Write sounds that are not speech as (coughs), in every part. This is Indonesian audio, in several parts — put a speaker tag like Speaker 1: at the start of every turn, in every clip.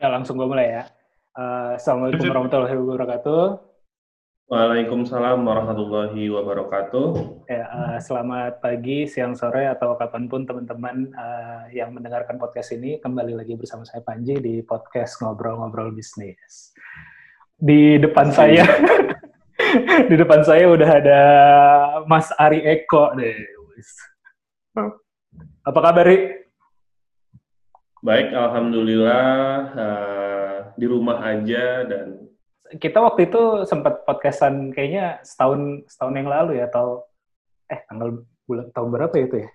Speaker 1: Ya langsung gue mulai ya. Eh, Assalamualaikum warahmatullahi wabarakatuh.
Speaker 2: Waalaikumsalam warahmatullahi wabarakatuh.
Speaker 1: Ya, eh, selamat pagi, siang, sore, atau kapan pun teman-teman eh, yang mendengarkan podcast ini kembali lagi bersama saya Panji di podcast ngobrol-ngobrol bisnis. Di depan saya, (laughs) di depan saya udah ada Mas Ari Eko deh. Wis. Apa kabar, Ri?
Speaker 2: Baik, alhamdulillah eh, di rumah aja dan
Speaker 1: Kita waktu itu sempat podcastan kayaknya setahun setahun yang lalu ya atau eh tanggal bulan tahun berapa ya itu ya?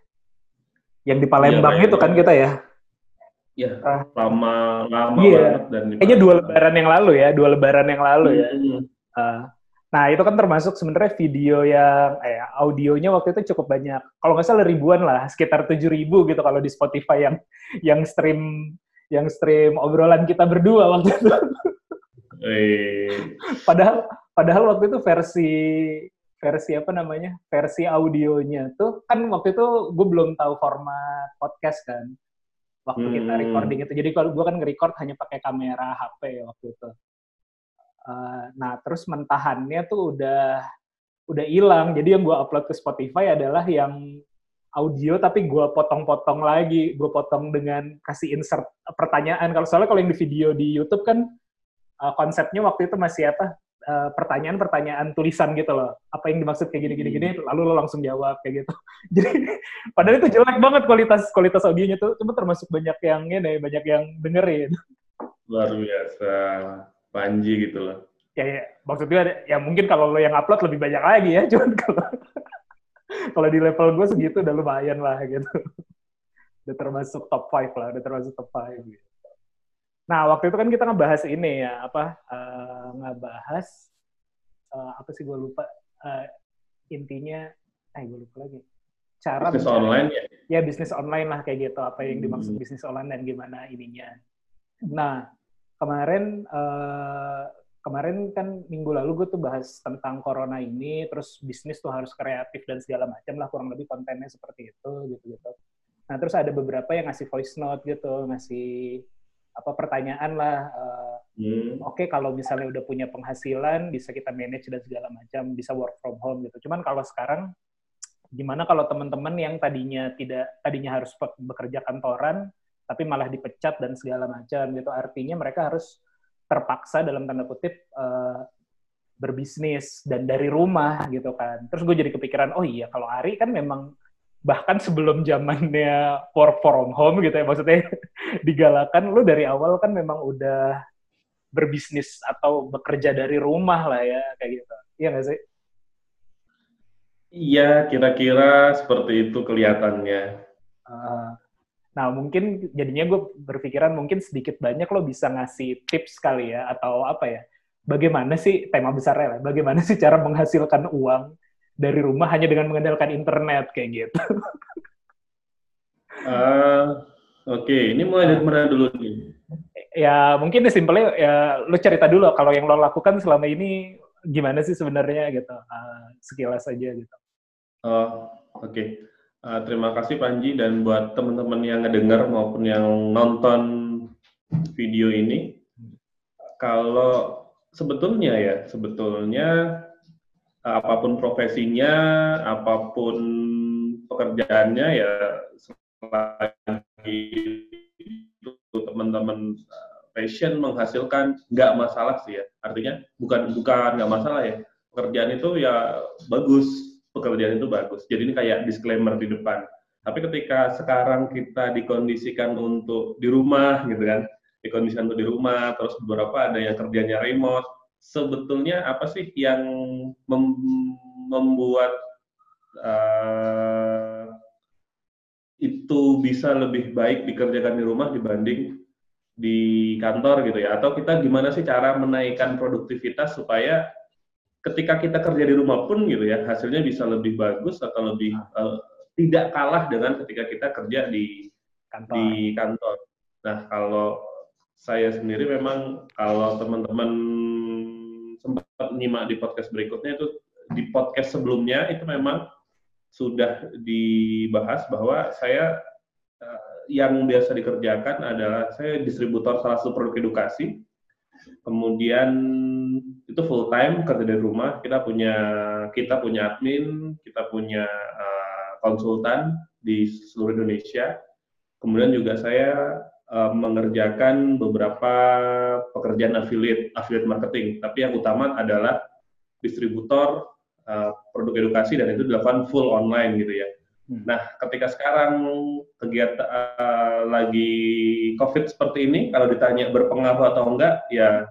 Speaker 1: Yang di Palembang
Speaker 2: Iya,
Speaker 1: itu kan kita ya.
Speaker 2: ya
Speaker 1: Ah.
Speaker 2: lama lama
Speaker 1: Iya.
Speaker 2: banget dan
Speaker 1: Kayaknya dua lebaran yang lalu ya, dua lebaran yang lalu ya.
Speaker 2: Hmm,
Speaker 1: Ah. Nah itu kan termasuk sebenarnya video yang eh audionya waktu itu cukup banyak. Kalau nggak salah ribuan lah, sekitar tujuh ribu gitu kalau di Spotify yang yang stream yang stream obrolan kita berdua waktu itu. padahal padahal waktu itu versi versi apa namanya versi audionya tuh kan waktu itu gue belum tahu format podcast kan waktu kita
Speaker 2: Hmm.
Speaker 1: recording itu jadi kalau gue kan nge-record hanya pakai kamera HP waktu itu Eh, nah terus mentahannya tuh udah udah hilang. Jadi yang gue upload ke Spotify adalah yang audio tapi gue potong-potong lagi. Gue potong dengan kasih insert pertanyaan. Kalau soalnya kalau yang di video di YouTube kan uh, konsepnya waktu itu masih apa? Uh, pertanyaan-pertanyaan tulisan gitu loh. Apa yang dimaksud kayak gini-gini gini lalu lo langsung jawab kayak gitu. (laughs) Jadi padahal itu jelek banget kualitas kualitas audionya tuh. Cuma termasuk banyak yang ini banyak yang dengerin.
Speaker 2: Luar biasa Panji gitu loh.
Speaker 1: ya, ya maksudnya ada- ya mungkin kalau lo yang upload lebih banyak lagi ya (laughs) cuman kalau kalau di level gue segitu udah lumayan lah gitu udah termasuk top 5 lah udah termasuk top 5 gitu. nah waktu itu kan kita ngebahas ini ya apa eh, ngebahas eh, apa sih gue lupa Eh, intinya eh gue lupa lagi cara
Speaker 2: Bisnis
Speaker 1: mencari-
Speaker 2: online ya.
Speaker 1: ya bisnis online lah kayak gitu apa yang dimaksud
Speaker 2: Hmm.
Speaker 1: bisnis online dan gimana ininya nah kemarin eh, kemarin kan minggu lalu gue tuh bahas tentang corona ini terus bisnis tuh harus kreatif dan segala macam lah kurang lebih kontennya seperti itu gitu gitu nah terus ada beberapa yang ngasih voice note gitu ngasih apa pertanyaan lah eh,
Speaker 2: Hmm.
Speaker 1: oke kalau misalnya udah punya penghasilan bisa kita manage dan segala macam bisa work from home gitu cuman kalau sekarang gimana kalau teman-teman yang tadinya tidak tadinya harus bekerja kantoran tapi malah dipecat dan segala macam gitu. Artinya mereka harus terpaksa dalam tanda kutip eh, berbisnis dan dari rumah gitu kan. Terus gue jadi kepikiran oh iya kalau Ari kan memang bahkan sebelum zamannya work from home gitu ya maksudnya (laughs) digalakan lu dari awal kan memang udah berbisnis atau bekerja dari rumah lah ya kayak gitu. Iya nggak sih?
Speaker 2: Iya, kira-kira seperti itu kelihatannya.
Speaker 1: Uh, nah mungkin jadinya gue berpikiran mungkin sedikit banyak lo bisa ngasih tips kali ya atau apa ya bagaimana sih tema besarnya lah bagaimana sih cara menghasilkan uang dari rumah hanya dengan mengandalkan internet kayak gitu
Speaker 2: Ah, (laughs) Oke, ini mulai dari mana dulu nih?
Speaker 1: ya mungkin deh simpelnya ya lo cerita dulu kalau yang lo lakukan selama ini gimana sih sebenarnya gitu Uh, sekilas aja gitu
Speaker 2: Oh, oke. Uh, terima kasih Panji dan buat teman-teman yang ngedengar maupun yang nonton video ini. Kalau sebetulnya ya, sebetulnya uh, apa pun profesinya, apa pun pekerjaannya ya selagi itu teman-teman uh, passion menghasilkan nggak masalah sih ya. Artinya bukan bukan nggak masalah ya. Pekerjaan itu ya bagus pekerjaan itu bagus. Jadi ini kayak disclaimer di depan. Tapi ketika sekarang kita dikondisikan untuk di rumah gitu kan, dikondisikan untuk di rumah, terus beberapa ada yang kerjanya remote, sebetulnya apa sih yang mem- membuat uh, itu bisa lebih baik dikerjakan di rumah dibanding di kantor gitu ya atau kita gimana sih cara menaikkan produktivitas supaya ketika kita kerja di rumah pun gitu ya hasilnya bisa lebih bagus atau lebih uh, tidak kalah dengan ketika kita kerja di
Speaker 1: Kantor.
Speaker 2: di kantor. Nah kalau saya sendiri memang kalau teman-teman sempat menyimak di podcast berikutnya itu di podcast sebelumnya itu memang sudah dibahas bahwa saya uh, yang biasa dikerjakan adalah saya distributor salah satu produk edukasi. Kemudian itu full time kerja dari rumah. Kita punya kita punya admin, kita punya uh, konsultan di seluruh Indonesia. Kemudian juga saya uh, mengerjakan beberapa pekerjaan affiliate affiliate marketing. Tapi yang utama adalah distributor uh, produk edukasi dan itu dilakukan full online gitu ya. Hmm. Nah, ketika sekarang kegiatan uh, lagi COVID seperti ini, kalau ditanya berpengaruh atau enggak, ya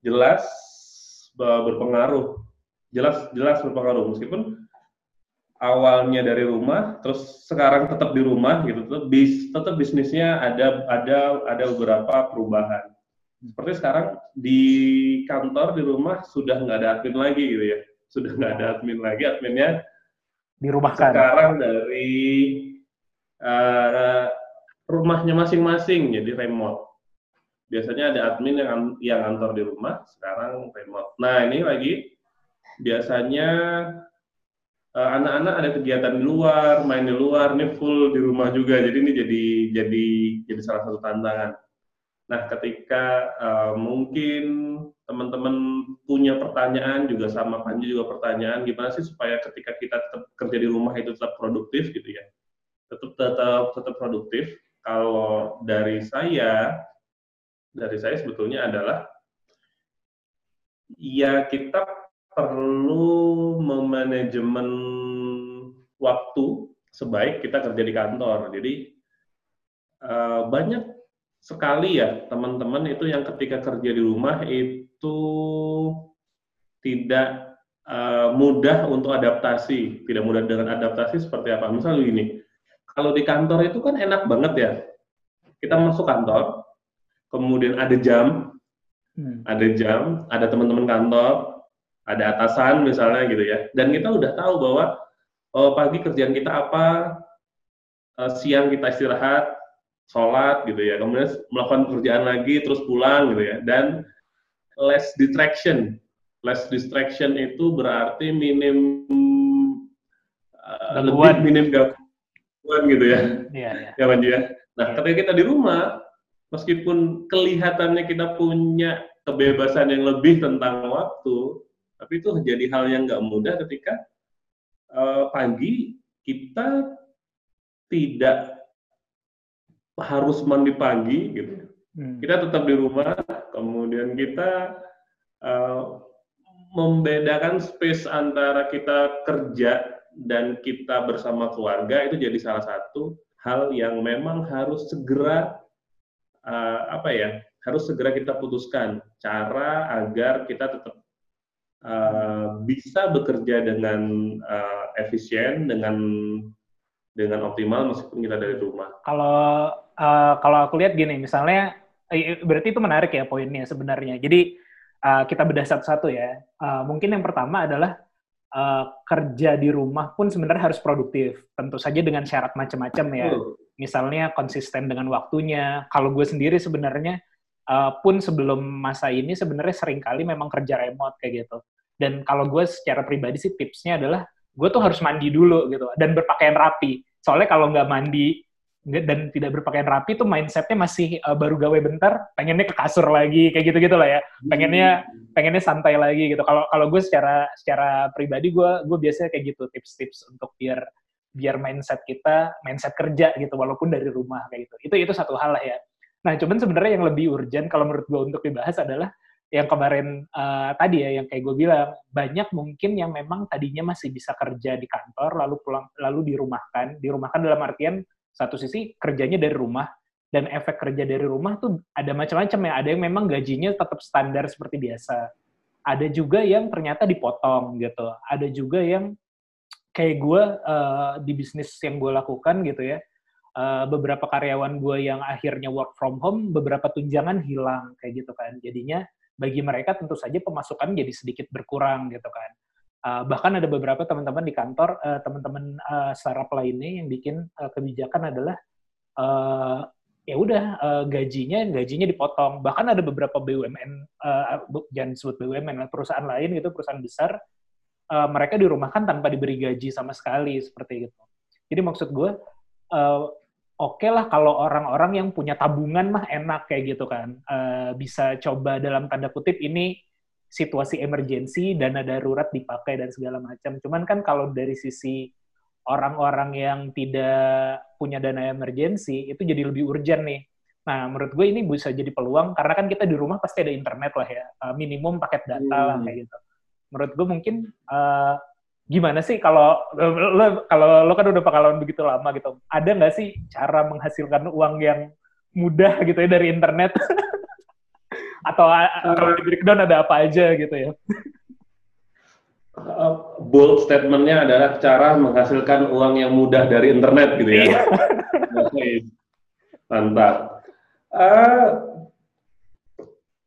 Speaker 2: jelas berpengaruh. Jelas jelas berpengaruh meskipun awalnya dari rumah, terus sekarang tetap di rumah gitu, tetap bis tetap bisnisnya ada ada ada beberapa perubahan. Seperti sekarang di kantor di rumah sudah nggak ada admin lagi gitu ya, sudah nggak ada admin lagi, adminnya
Speaker 1: dirumahkan.
Speaker 2: Sekarang dari uh, rumahnya masing-masing jadi remote. Biasanya ada admin yang yang kantor di rumah, sekarang remote. Nah ini lagi biasanya anak-anak uh, ada kegiatan di luar, main di luar, ini full di rumah juga. Jadi ini jadi jadi jadi salah satu tantangan. Nah, ketika uh, mungkin teman-teman punya pertanyaan juga sama Panji juga pertanyaan gimana sih supaya ketika kita tetap kerja di rumah itu tetap produktif gitu ya. Tetap tetap tetap produktif. Kalau dari saya dari saya sebetulnya adalah ya kita perlu memanajemen waktu sebaik kita kerja di kantor. Jadi uh, banyak sekali ya teman-teman itu yang ketika kerja di rumah itu tidak uh, mudah untuk adaptasi, tidak mudah dengan adaptasi seperti apa. Misalnya gini, kalau di kantor itu kan enak banget ya, kita masuk kantor, kemudian ada jam, hmm. ada jam, ada teman-teman kantor, ada atasan misalnya gitu ya, dan kita udah tahu bahwa oh, pagi kerjaan kita apa, uh, siang kita istirahat, sholat gitu ya, kemudian melakukan pekerjaan lagi, terus pulang gitu ya, dan less distraction. Less distraction itu berarti minim uh, lebih minim gangguan gitu ya. Iya, iya. Ya, ya. Nah, ya. ketika kita di rumah, meskipun kelihatannya kita punya kebebasan yang lebih tentang waktu, tapi itu jadi hal yang nggak mudah ketika uh, pagi kita tidak harus mandi pagi gitu. Hmm. Kita tetap di rumah, kemudian kita uh, membedakan space antara kita kerja dan kita bersama keluarga itu jadi salah satu hal yang memang harus segera uh, apa ya harus segera kita putuskan cara agar kita tetap uh, bisa bekerja dengan uh, efisien dengan dengan optimal meskipun kita dari rumah.
Speaker 1: Kalau uh, kalau aku lihat gini, misalnya berarti itu menarik ya poinnya sebenarnya. Jadi uh, kita bedah satu-satu ya. Uh, mungkin yang pertama adalah uh, kerja di rumah pun sebenarnya harus produktif. Tentu saja dengan syarat macam-macam ya. Misalnya konsisten dengan waktunya. Kalau gue sendiri sebenarnya uh, pun sebelum masa ini sebenarnya sering kali memang kerja remote kayak gitu. Dan kalau gue secara pribadi sih tipsnya adalah gue tuh harus mandi dulu gitu dan berpakaian rapi. Soalnya kalau nggak mandi dan tidak berpakaian rapi tuh mindsetnya masih uh, baru gawe bentar pengennya ke kasur lagi kayak gitu gitu lah ya. Pengennya pengennya santai lagi gitu. Kalau kalau gue secara secara pribadi gue gue biasanya kayak gitu tips-tips untuk biar biar mindset kita mindset kerja gitu walaupun dari rumah kayak gitu. Itu itu satu hal lah ya. Nah cuman sebenarnya yang lebih urgent kalau menurut gue untuk dibahas adalah yang kemarin uh, tadi ya yang kayak gue bilang banyak mungkin yang memang tadinya masih bisa kerja di kantor lalu pulang lalu dirumahkan. Dirumahkan dalam artian satu sisi kerjanya dari rumah dan efek kerja dari rumah tuh ada macam-macam ya. Ada yang memang gajinya tetap standar seperti biasa. Ada juga yang ternyata dipotong gitu. Ada juga yang kayak gue uh, di bisnis yang gue lakukan gitu ya. eh, beberapa karyawan gue yang akhirnya work from home, beberapa tunjangan hilang kayak gitu kan. Jadinya bagi mereka tentu saja pemasukan jadi sedikit berkurang gitu kan. Uh, bahkan ada beberapa teman-teman di kantor, uh, teman-teman uh, startup lainnya yang bikin uh, kebijakan adalah uh, ya udah uh, gajinya gajinya dipotong. Bahkan ada beberapa BUMN, uh, jangan sebut BUMN, perusahaan lain gitu, perusahaan besar, uh, mereka dirumahkan tanpa diberi gaji sama sekali seperti itu. Jadi maksud gue, uh, oke okay lah kalau orang-orang yang punya tabungan mah enak kayak gitu kan, uh, bisa coba dalam tanda kutip ini situasi emergensi, dana darurat dipakai dan segala macam. Cuman kan kalau dari sisi orang-orang yang tidak punya dana emergensi, itu jadi lebih urgent nih. Nah, menurut gue ini bisa jadi peluang, karena kan kita di rumah pasti ada internet lah ya, uh, minimum paket data hmm. lah kayak gitu. Menurut gue mungkin uh, gimana sih kalau lo kalau lo kan udah pengalaman begitu lama gitu, ada nggak sih cara menghasilkan uang yang mudah gitu ya dari internet? (laughs) atau uh, kalau di breakdown ada apa aja gitu ya?
Speaker 2: Uh, bold statementnya adalah cara menghasilkan uang yang mudah dari internet gitu ya. Iya. Mantap. Uh,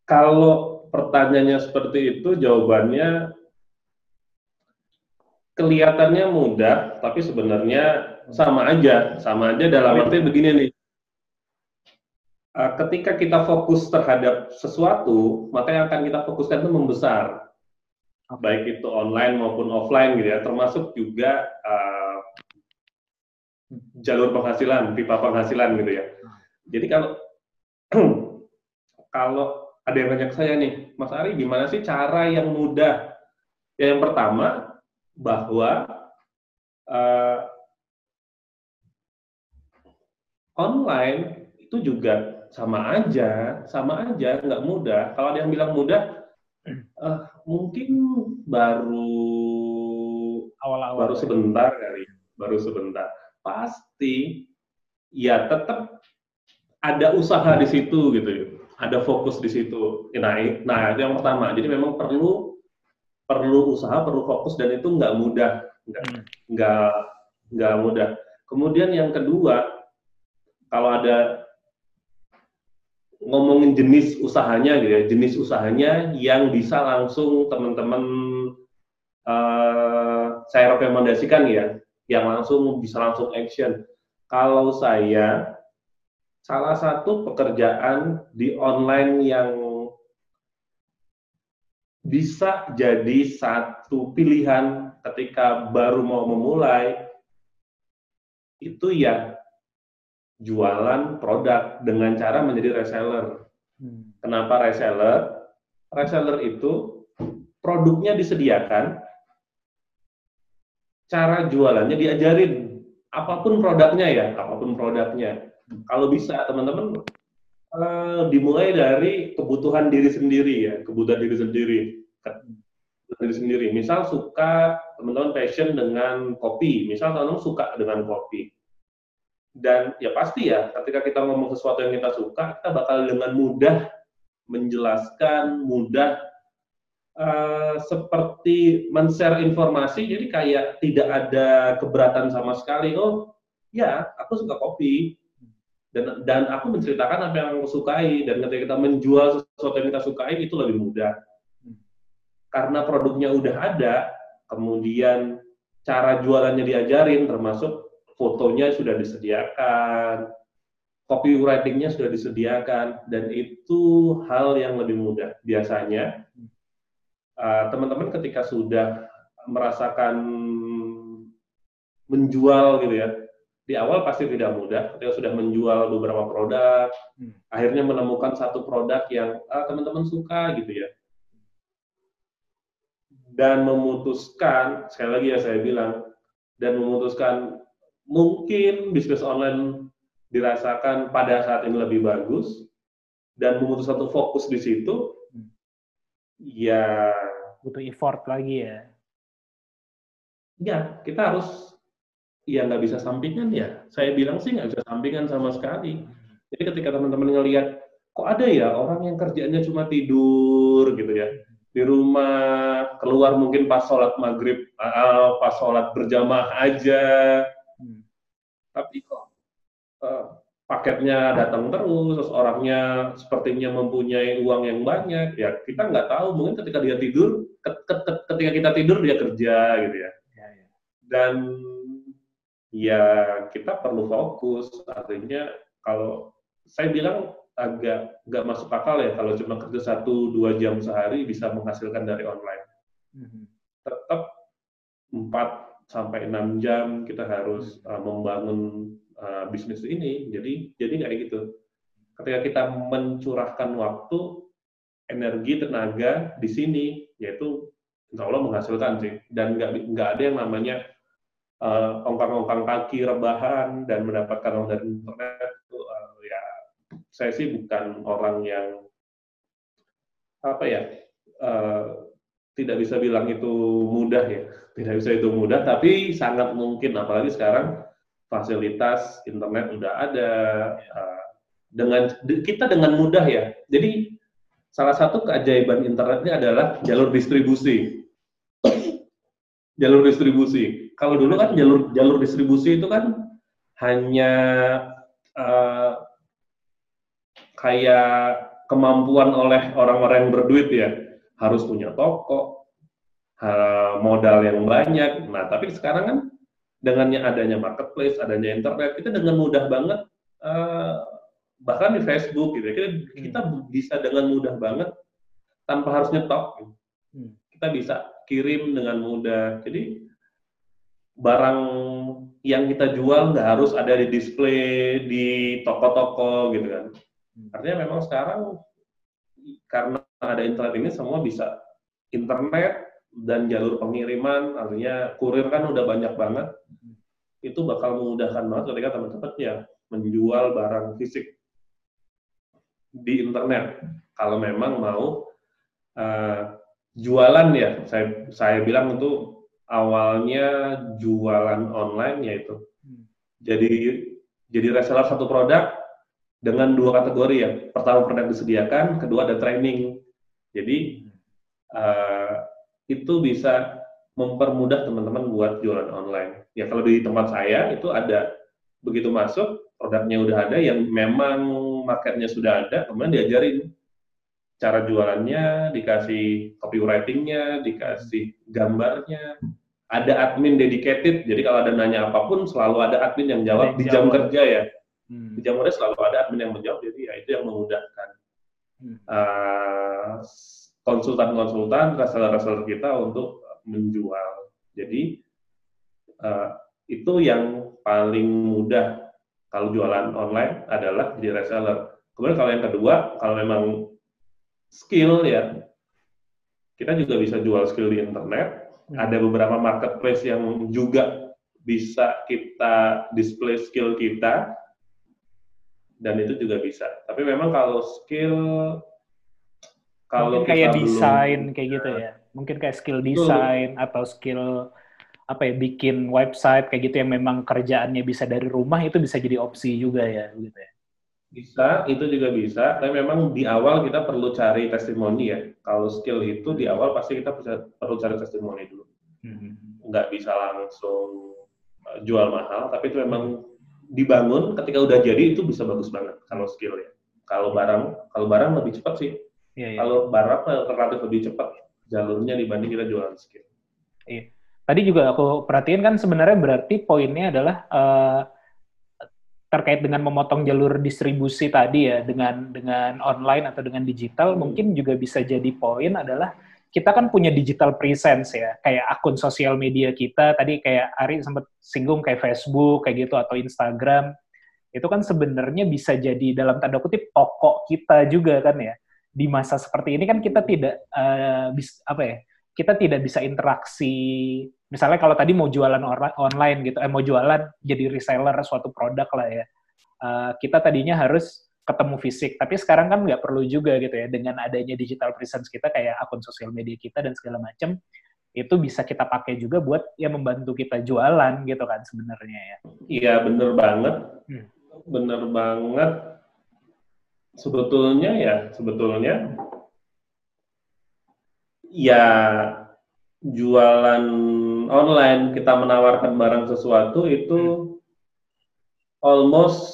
Speaker 2: kalau pertanyaannya seperti itu, jawabannya kelihatannya mudah, tapi sebenarnya sama aja. Sama aja dalam arti begini nih ketika kita fokus terhadap sesuatu, maka yang akan kita fokuskan itu membesar. Baik itu online maupun offline gitu ya, termasuk juga uh, jalur penghasilan, pipa penghasilan gitu ya. Jadi kalau (clears throat) kalau ada yang nanya ke saya nih, Mas Ari, gimana sih cara yang mudah? Ya, yang pertama bahwa uh, online itu juga sama aja, sama aja, nggak mudah. Kalau ada yang bilang mudah, uh, mungkin baru awal-awal baru ya. sebentar kali, baru sebentar. Pasti ya tetap ada usaha di situ gitu ya, ada fokus di situ. Nah, nah itu yang pertama. Jadi memang perlu perlu usaha, perlu fokus dan itu nggak mudah, nggak hmm. nggak nggak mudah. Kemudian yang kedua, kalau ada ngomongin jenis usahanya gitu ya, jenis usahanya yang bisa langsung teman-teman uh, saya rekomendasikan ya, yang langsung bisa langsung action. Kalau saya salah satu pekerjaan di online yang bisa jadi satu pilihan ketika baru mau memulai itu ya jualan produk dengan cara menjadi reseller. Hmm. Kenapa reseller? Reseller itu produknya disediakan, cara jualannya diajarin, apa pun produknya ya, apa pun produknya. Kalau bisa teman-teman uh, dimulai dari kebutuhan diri sendiri ya, kebutuhan diri sendiri, diri sendiri. Misal suka teman-teman passion dengan kopi, misal teman-teman suka dengan kopi dan ya pasti ya ketika kita ngomong sesuatu yang kita suka kita bakal dengan mudah menjelaskan mudah uh, seperti men-share informasi. Jadi kayak tidak ada keberatan sama sekali. Oh ya aku suka kopi. Dan dan aku menceritakan apa yang aku sukai. Dan ketika kita menjual sesuatu yang kita sukai itu lebih mudah. Karena produknya udah ada kemudian cara jualannya diajarin termasuk fotonya sudah disediakan, copywritingnya sudah disediakan, dan itu hal yang lebih mudah. Biasanya, uh, teman-teman uh, ketika sudah merasakan menjual gitu ya, di awal pasti tidak mudah. Ketika sudah menjual beberapa produk, hmm. akhirnya menemukan satu produk yang ah, teman-teman suka gitu ya, dan memutuskan sekali lagi ya saya bilang dan memutuskan mungkin bisnis online dirasakan pada saat ini lebih bagus dan memutuskan untuk fokus di situ, ya
Speaker 1: butuh effort lagi ya.
Speaker 2: Ya, kita harus ya nggak bisa sampingan ya. Saya bilang sih nggak bisa sampingan sama sekali. Jadi ketika teman-teman ngelihat kok ada ya orang yang kerjanya cuma tidur gitu ya di rumah keluar mungkin pas sholat maghrib pas sholat berjamaah aja tapi kok eh, paketnya datang terus, terus orangnya sepertinya mempunyai uang yang banyak, ya kita nggak tahu mungkin ketika dia tidur, ket- ket- ket- ketika kita tidur dia kerja gitu ya.
Speaker 1: Ya, ya.
Speaker 2: Dan ya kita perlu fokus, artinya kalau saya bilang agak nggak masuk akal ya kalau cuma kerja satu dua jam sehari bisa menghasilkan dari online.
Speaker 1: Mhm.
Speaker 2: Tetap 4 sampai 6 jam kita harus uh, membangun uh, bisnis ini. Jadi jadi kayak gitu. Ketika kita mencurahkan waktu, energi, tenaga di sini, yaitu insya Allah menghasilkan sih. Dan nggak nggak ada yang namanya uh, ongkang-ongkang kaki, rebahan, dan mendapatkan uang dari internet. Itu, uh, ya, saya sih bukan orang yang apa ya uh, tidak bisa bilang itu mudah ya, tidak bisa itu mudah, tapi sangat mungkin apalagi sekarang fasilitas internet udah ada uh, dengan kita dengan mudah ya. Jadi salah satu keajaiban internetnya adalah jalur distribusi. (coughs) jalur distribusi. Kalau dulu kan jalur jalur distribusi itu kan hanya uh, kayak kemampuan oleh orang-orang yang berduit ya harus punya toko, modal yang banyak. Nah, tapi sekarang kan dengannya adanya marketplace, adanya internet, kita dengan mudah banget, uh, bahkan di Facebook gitu, ya, kita, kita bisa dengan mudah banget tanpa harus nyetok. gitu.
Speaker 1: Hmm.
Speaker 2: Kita bisa kirim dengan mudah. Jadi barang yang kita jual nggak harus ada di display di toko-toko gitu kan. Artinya memang sekarang karena ada internet ini semua bisa internet dan jalur pengiriman artinya kurir kan udah banyak banget itu bakal memudahkan banget ketika teman-teman ya menjual barang fisik di internet kalau memang mau uh, jualan ya saya saya bilang itu awalnya jualan online yaitu jadi jadi reseller satu produk dengan dua kategori ya. Pertama produk disediakan, kedua ada training. Jadi uh, itu bisa mempermudah teman-teman buat jualan online. Ya kalau di tempat saya itu ada begitu masuk produknya udah ada yang memang marketnya sudah ada, kemudian diajarin cara jualannya, dikasih copywritingnya, dikasih gambarnya, ada admin dedicated. Jadi kalau ada nanya apa pun selalu ada admin yang jawab di jam kerja ya
Speaker 1: Hmm.
Speaker 2: di jam kerja selalu ada admin yang menjawab jadi ya itu yang memudahkan
Speaker 1: Hmm.
Speaker 2: Uh, konsultan-konsultan reseller-reseller kita untuk menjual jadi uh, itu yang paling mudah kalau jualan online adalah jadi reseller kemudian kalau yang kedua kalau memang skill ya kita juga bisa jual skill di internet
Speaker 1: Hmm.
Speaker 2: ada beberapa marketplace yang juga bisa kita display skill kita dan itu juga bisa. Tapi memang kalau skill kalau
Speaker 1: Mungkin kayak
Speaker 2: belum-
Speaker 1: desain kayak gitu ya. Mungkin kayak skill desain atau skill apa ya bikin website kayak gitu yang memang kerjaannya bisa dari rumah itu bisa jadi opsi juga ya gitu ya.
Speaker 2: bisa, itu juga bisa. Tapi memang di awal kita perlu cari testimoni ya. Kalau skill itu di awal pasti kita bisa perlu cari testimoni dulu.
Speaker 1: Hmm.
Speaker 2: Nggak bisa langsung uh, jual mahal, tapi itu memang dibangun ketika udah jadi itu bisa bagus banget kalau skill ya. Kalau barang, kalau barang lebih cepat sih.
Speaker 1: Iya, iya.
Speaker 2: Kalau barang relatif lebih cepat jalurnya dibanding kita jualan skill.
Speaker 1: Tadi juga aku perhatiin kan sebenarnya berarti poinnya adalah eh, terkait dengan memotong jalur distribusi tadi ya dengan dengan online atau dengan digital mungkin juga bisa jadi poin adalah kita kan punya digital presence ya. Kayak akun sosial media kita tadi kayak Ari sempat singgung kayak Facebook kayak gitu atau Instagram. Itu kan sebenarnya bisa jadi dalam tanda kutip toko kita juga kan ya di masa seperti ini kan kita tidak eh, bis, apa ya kita tidak bisa interaksi. Misalnya kalau tadi mau jualan online gitu eh mau jualan jadi reseller suatu produk lah ya. Eh, kita tadinya harus ketemu fisik tapi sekarang kan nggak perlu juga gitu ya. Dengan adanya digital presence kita kayak akun sosial media kita dan segala macam itu bisa kita pakai juga buat ya membantu kita jualan gitu kan sebenarnya ya.
Speaker 2: Iya bener banget,
Speaker 1: Hmm.
Speaker 2: bener banget. Sebetulnya ya, sebetulnya ya jualan online kita menawarkan barang sesuatu itu almost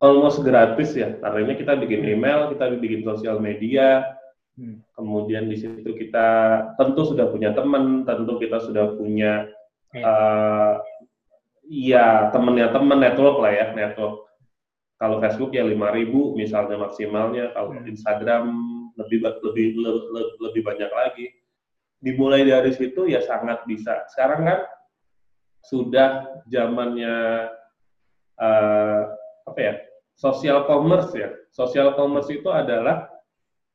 Speaker 2: almost gratis ya. Artinya kita bikin email, kita bikin sosial media,
Speaker 1: Hmm.
Speaker 2: kemudian di situ kita tentu sudah punya teman, tentu kita sudah punya eh ya temennya temen network lah ya network. Kalau Facebook ya 5000 misalnya maksimalnya, kalau
Speaker 1: Hmm.
Speaker 2: Instagram lebih lebih le- le- lebih banyak lagi. Dimulai dari situ ya sangat bisa. Sekarang kan sudah zamannya eh, apa ya social commerce ya. Social commerce itu adalah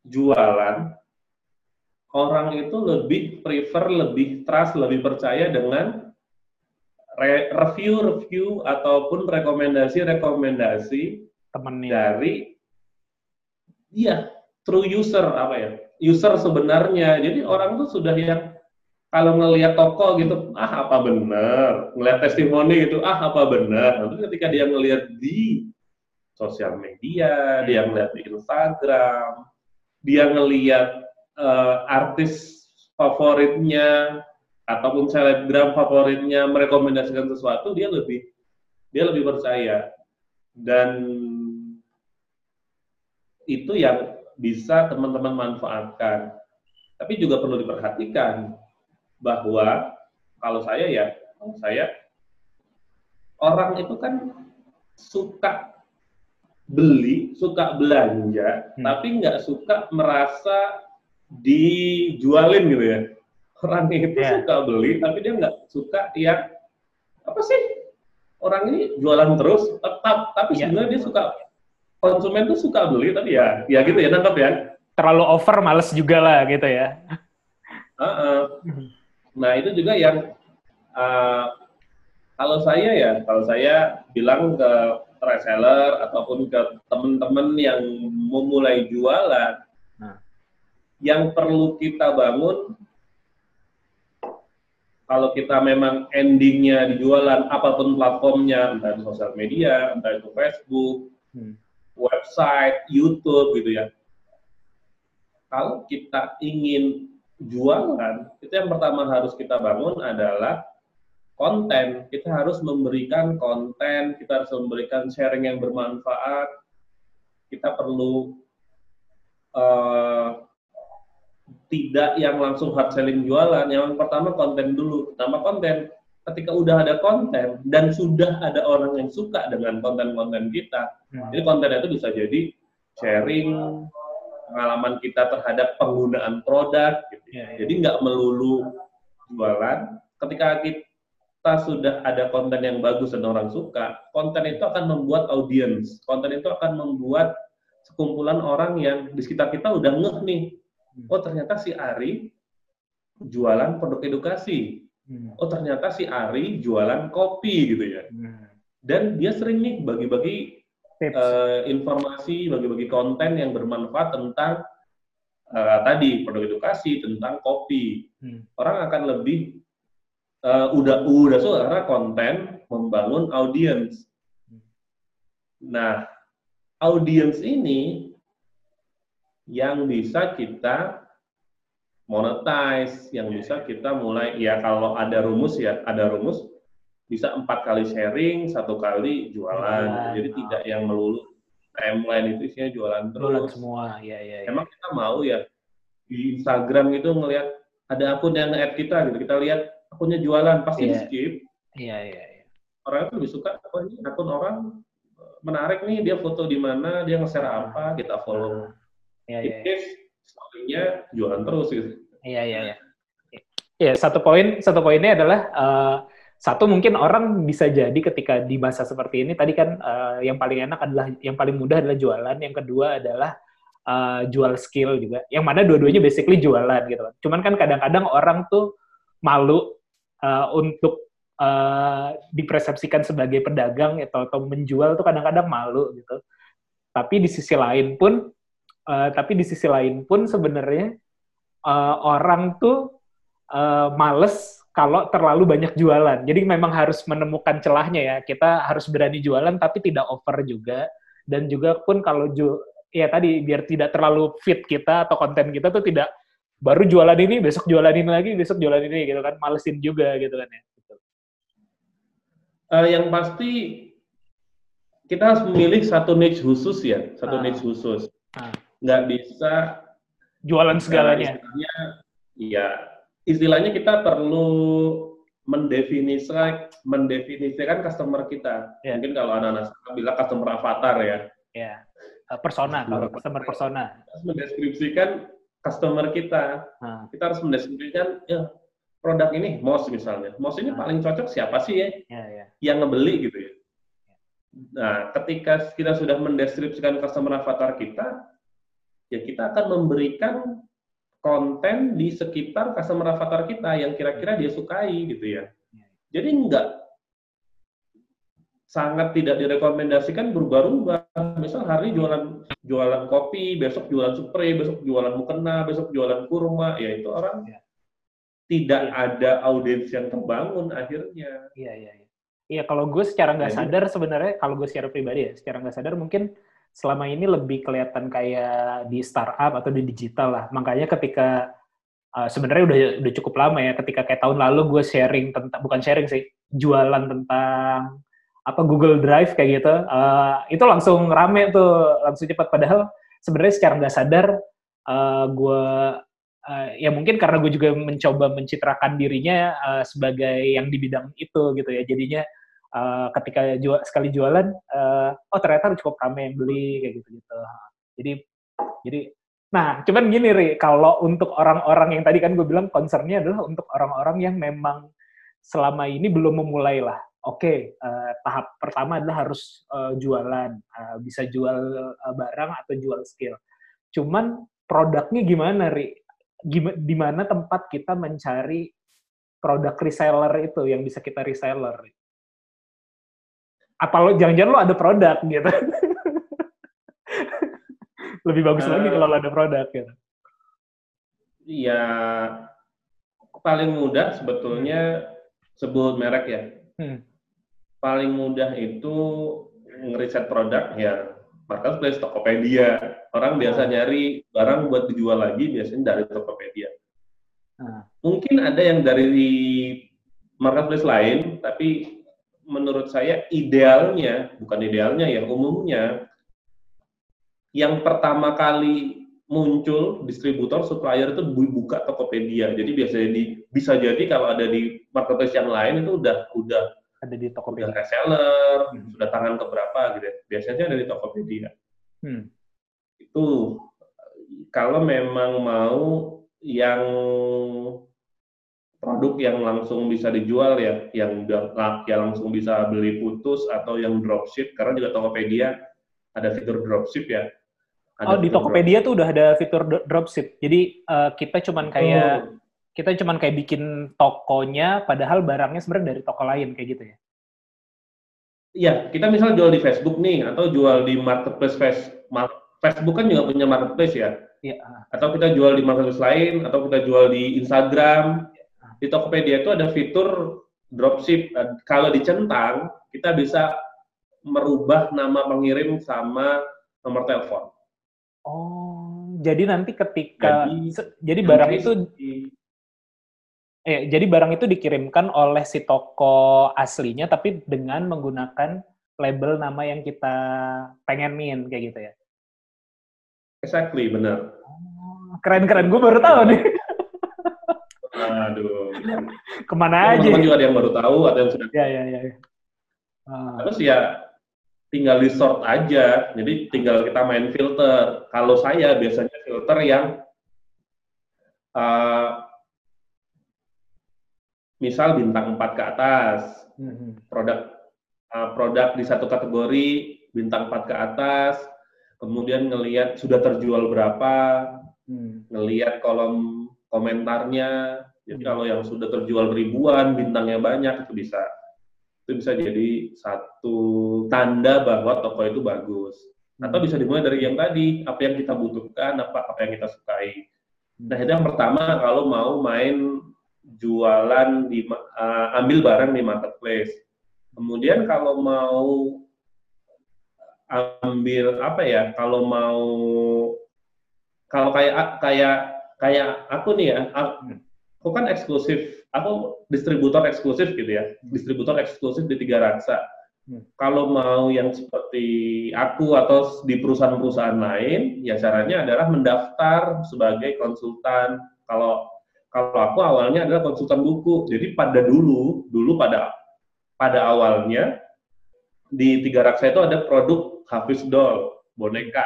Speaker 2: jualan orang itu lebih prefer, lebih trust, lebih percaya dengan review-review ataupun rekomendasi-rekomendasi dari iya true user apa ya user sebenarnya. Jadi orang tuh sudah yang kalau ngelihat toko gitu ah apa benar ngelihat testimoni gitu ah apa benar nanti ketika dia ngelihat di sosial media dia ngelihat di Instagram dia ngelihat eh, artis favoritnya ataupun selebgram favoritnya merekomendasikan sesuatu dia lebih dia lebih percaya dan itu yang bisa teman-teman manfaatkan. Tapi juga perlu diperhatikan bahwa kalau saya ya, kalau saya orang itu kan suka beli, suka belanja,
Speaker 1: Hmm.
Speaker 2: tapi nggak suka merasa dijualin gitu ya. Orang itu
Speaker 1: Yeah.
Speaker 2: suka beli, tapi dia nggak suka yang apa sih? Orang ini jualan terus, tetap, tapi
Speaker 1: Yeah.
Speaker 2: sebenarnya dia suka konsumen tuh suka beli, tapi ya, ya gitu ya nangkep ya.
Speaker 1: Terlalu over males juga lah gitu ya.
Speaker 2: Heeh. Nah itu juga yang uh, kalau saya ya, kalau saya bilang ke reseller ataupun ke teman-teman yang memulai jualan,
Speaker 1: Nah.
Speaker 2: yang perlu kita bangun kalau kita memang endingnya di jualan apa pun platformnya, entah itu sosial media, entah itu Facebook,
Speaker 1: Hmm.
Speaker 2: website, YouTube gitu ya. Kalau kita ingin jualan, itu yang pertama harus kita bangun adalah konten. Kita harus memberikan konten, kita harus memberikan sharing yang bermanfaat. Kita perlu eh, tidak yang langsung hard selling jualan. Yang pertama konten dulu. Pertama konten. Ketika udah ada konten dan sudah ada orang yang suka dengan konten-konten kita,
Speaker 1: Hmm.
Speaker 2: jadi konten itu bisa jadi sharing pengalaman kita terhadap penggunaan produk. Gitu.
Speaker 1: Ya, ya.
Speaker 2: Jadi nggak melulu jualan. Ketika kita sudah ada konten yang bagus dan orang suka, konten itu akan membuat audiens. Konten itu akan membuat sekumpulan orang yang di sekitar kita udah ngeh nih.
Speaker 1: Hmm.
Speaker 2: Oh ternyata si Ari jualan produk edukasi.
Speaker 1: Hmm.
Speaker 2: Oh ternyata si Ari jualan kopi gitu ya.
Speaker 1: Hmm.
Speaker 2: Dan dia sering nih bagi-bagi eh, informasi, bagi-bagi konten yang bermanfaat tentang eh, tadi produk edukasi, tentang kopi.
Speaker 1: Hmm.
Speaker 2: Orang akan lebih eh, udah udah karena konten membangun audiens. Nah, audiens ini yang bisa kita monetize, yang bisa kita mulai ya kalau ada rumus ya ada rumus bisa empat kali sharing, satu kali jualan.
Speaker 1: Jualan.
Speaker 2: Jadi tidak yang melulu timeline itu isinya jualan terus.
Speaker 1: semua, ya ya. ya.
Speaker 2: Emang kita mau ya di Instagram gitu ngelihat ada akun yang nge-add kita gitu, kita lihat akunnya jualan pasti
Speaker 1: Iya.
Speaker 2: di skip.
Speaker 1: Iya iya. iya.
Speaker 2: Orang itu lebih suka oh ini akun orang eh, menarik nih dia foto di mana, dia nge-share apa, kita follow.
Speaker 1: Iya iya.
Speaker 2: Is story-nya jualan terus gitu.
Speaker 1: Iya iya iya. Ya satu poin satu poinnya adalah eh, satu mungkin orang bisa jadi ketika di masa seperti ini tadi kan eh, yang paling enak adalah yang paling mudah adalah jualan, yang kedua adalah eh, jual skill juga. Yang mana dua-duanya basically jualan gitu kan. Cuman kan kadang-kadang orang tuh malu eh, untuk eh, dipersepsikan sebagai pedagang atau, atau menjual tuh kadang-kadang malu gitu. Tapi di sisi lain pun eh, tapi di sisi lain pun sebenarnya eh, orang tuh eh, males kalau terlalu banyak jualan. Jadi memang harus menemukan celahnya ya. Kita harus berani jualan tapi tidak over juga. Dan juga pun kalau ju ya tadi biar tidak terlalu fit kita atau konten kita tuh tidak baru jualan ini, besok jualan ini lagi, besok jualan ini gitu kan. Malesin juga gitu kan ya.
Speaker 2: Eh, yang pasti kita harus memilih satu niche khusus ya, satu
Speaker 1: Ah.
Speaker 2: niche khusus. Nggak bisa
Speaker 1: Jualan segalanya.
Speaker 2: Istilahnya, ya, istilahnya kita perlu mendefinisikan mendefinisikan customer kita.
Speaker 1: Ya.
Speaker 2: Mungkin kalau anak-anak bilang customer avatar ya.
Speaker 1: Ya. Persona, kalau customer persona.
Speaker 2: Kita harus mendeskripsikan customer kita.
Speaker 1: Ah.
Speaker 2: Kita harus mendeskripsikan ya, produk ini, MOS misalnya. MOS ini
Speaker 1: Ah.
Speaker 2: paling cocok siapa sih ya
Speaker 1: Ya, ya.
Speaker 2: yang ngebeli gitu ya. Nah, ketika kita sudah mendeskripsikan customer avatar kita, ya kita akan memberikan konten di sekitar customer avatar kita yang kira-kira dia sukai gitu ya. Jadi enggak sangat tidak direkomendasikan berubah-ubah. Misal hari ini jualan jualan kopi, besok jualan spray, besok jualan mukena, besok jualan kurma, ya itu orang
Speaker 1: Ya.
Speaker 2: tidak
Speaker 1: Ya.
Speaker 2: ada audiens yang terbangun akhirnya.
Speaker 1: Iya, iya, iya. Iya, kalau gue secara nggak sadar sebenarnya, kalau gue secara pribadi ya, secara nggak sadar mungkin selama ini lebih kelihatan kayak di startup atau di digital lah. Makanya ketika uh, sebenarnya udah udah cukup lama ya, ketika kayak tahun lalu gue sharing tentang bukan sharing sih, jualan tentang apa Google Drive kayak gitu, uh, itu langsung rame tuh, langsung cepat. Padahal sebenarnya secara nggak sadar uh, gue uh, ya mungkin karena gue juga mencoba mencitrakan dirinya uh, sebagai yang di bidang itu gitu ya jadinya uh, ketika jual, sekali jualan uh, oh ternyata cukup ramai yang beli kayak gitu gitu jadi jadi nah cuman gini ri kalau untuk orang-orang yang tadi kan gue bilang concernnya adalah untuk orang-orang yang memang selama ini belum memulai lah. Oke uh, tahap pertama adalah harus uh, jualan uh, bisa jual uh, barang atau jual skill. Cuman produknya gimana ri? Gimana di mana tempat kita mencari produk reseller itu yang bisa kita reseller apa lo jangan-jangan lo ada produk gitu (laughs) lebih bagus lagi
Speaker 2: Eh.
Speaker 1: kalau lo ada produk gitu
Speaker 2: Ya paling mudah sebetulnya sebut merek ya.
Speaker 1: Hmm.
Speaker 2: Paling mudah itu ngeriset produk ya marketplace Tokopedia. Orang biasa nyari barang buat dijual lagi biasanya dari Tokopedia.
Speaker 1: Nah.
Speaker 2: Mungkin ada yang dari marketplace lain, tapi menurut saya idealnya, bukan idealnya ya, umumnya yang pertama kali muncul distributor supplier itu bu- buka Tokopedia. Jadi biasanya di bisa jadi kalau ada di marketplace yang lain itu udah udah
Speaker 1: ada di
Speaker 2: udah
Speaker 1: Tokopedia
Speaker 2: reseller,
Speaker 1: Hmm.
Speaker 2: sudah tangan keberapa gitu. ya. Biasanya ada di Tokopedia.
Speaker 1: hmm.
Speaker 2: Itu kalau memang mau yang produk yang langsung bisa dijual ya, yang udah yang langsung bisa beli putus atau yang dropship karena juga Tokopedia ada fitur dropship ya. Ada
Speaker 1: oh di Tokopedia tuh udah ada fitur dro- dropship jadi eh, kita cuman
Speaker 2: dropship.
Speaker 1: kayak
Speaker 2: Betul.
Speaker 1: kita cuman kayak bikin tokonya padahal barangnya sebenarnya dari toko lain kayak gitu ya
Speaker 2: Iya, kita misal jual di Facebook nih atau jual di marketplace Face- Mar- Facebook kan juga punya marketplace ya.
Speaker 1: Iya.
Speaker 2: Atau kita jual di marketplace lain atau kita jual di Instagram. Di Tokopedia itu ada fitur dropship. Eh, Kalau dicentang, kita bisa merubah nama pengirim sama nomor telepon.
Speaker 1: Oh, jadi nanti ketika
Speaker 2: Jadi-
Speaker 1: se- jadi barang itu
Speaker 2: di-
Speaker 1: eh jadi barang itu dikirimkan oleh si toko aslinya tapi dengan menggunakan label nama yang kita pengenin kayak gitu ya.
Speaker 2: exactly benar.
Speaker 1: Keren-keren, gue baru tahu nih.
Speaker 2: Aduh. (laughs)
Speaker 1: Ke mana aja?
Speaker 2: Teman-teman juga ada yang baru tahu, ada yang sudah
Speaker 1: Ya, ya, ya. Ah,
Speaker 2: Terus ya tinggal di sort aja. Jadi tinggal kita main filter. Kalau saya biasanya filter yang uh, misal bintang 4 ke atas,
Speaker 1: mhm.
Speaker 2: produk uh, produk di satu kategori bintang 4 ke atas, kemudian ngelihat sudah terjual berapa,
Speaker 1: Hmm.
Speaker 2: ngelihat kolom komentarnya. Jadi
Speaker 1: Hmm.
Speaker 2: kalau yang sudah terjual ribuan, bintangnya banyak itu bisa itu bisa jadi satu tanda bahwa toko itu bagus. Atau bisa dimulai dari yang tadi, apa yang kita butuhkan, apa apa yang kita sukai. Nah, itu yang pertama kalau mau main jualan di uh, ambil barang di marketplace. Kemudian kalau mau ambil apa ya? Kalau mau kalau kayak kayak kayak aku nih ya, aku, aku kan eksklusif, aku distributor eksklusif gitu ya, distributor eksklusif di tiga raksa.
Speaker 1: Hmm.
Speaker 2: Kalau mau yang seperti aku atau di perusahaan-perusahaan lain, ya caranya adalah mendaftar sebagai konsultan. Kalau kalau aku awalnya adalah konsultan buku. Jadi pada dulu, dulu pada pada awalnya di Tiga Raksa itu ada produk Hafiz Doll, boneka.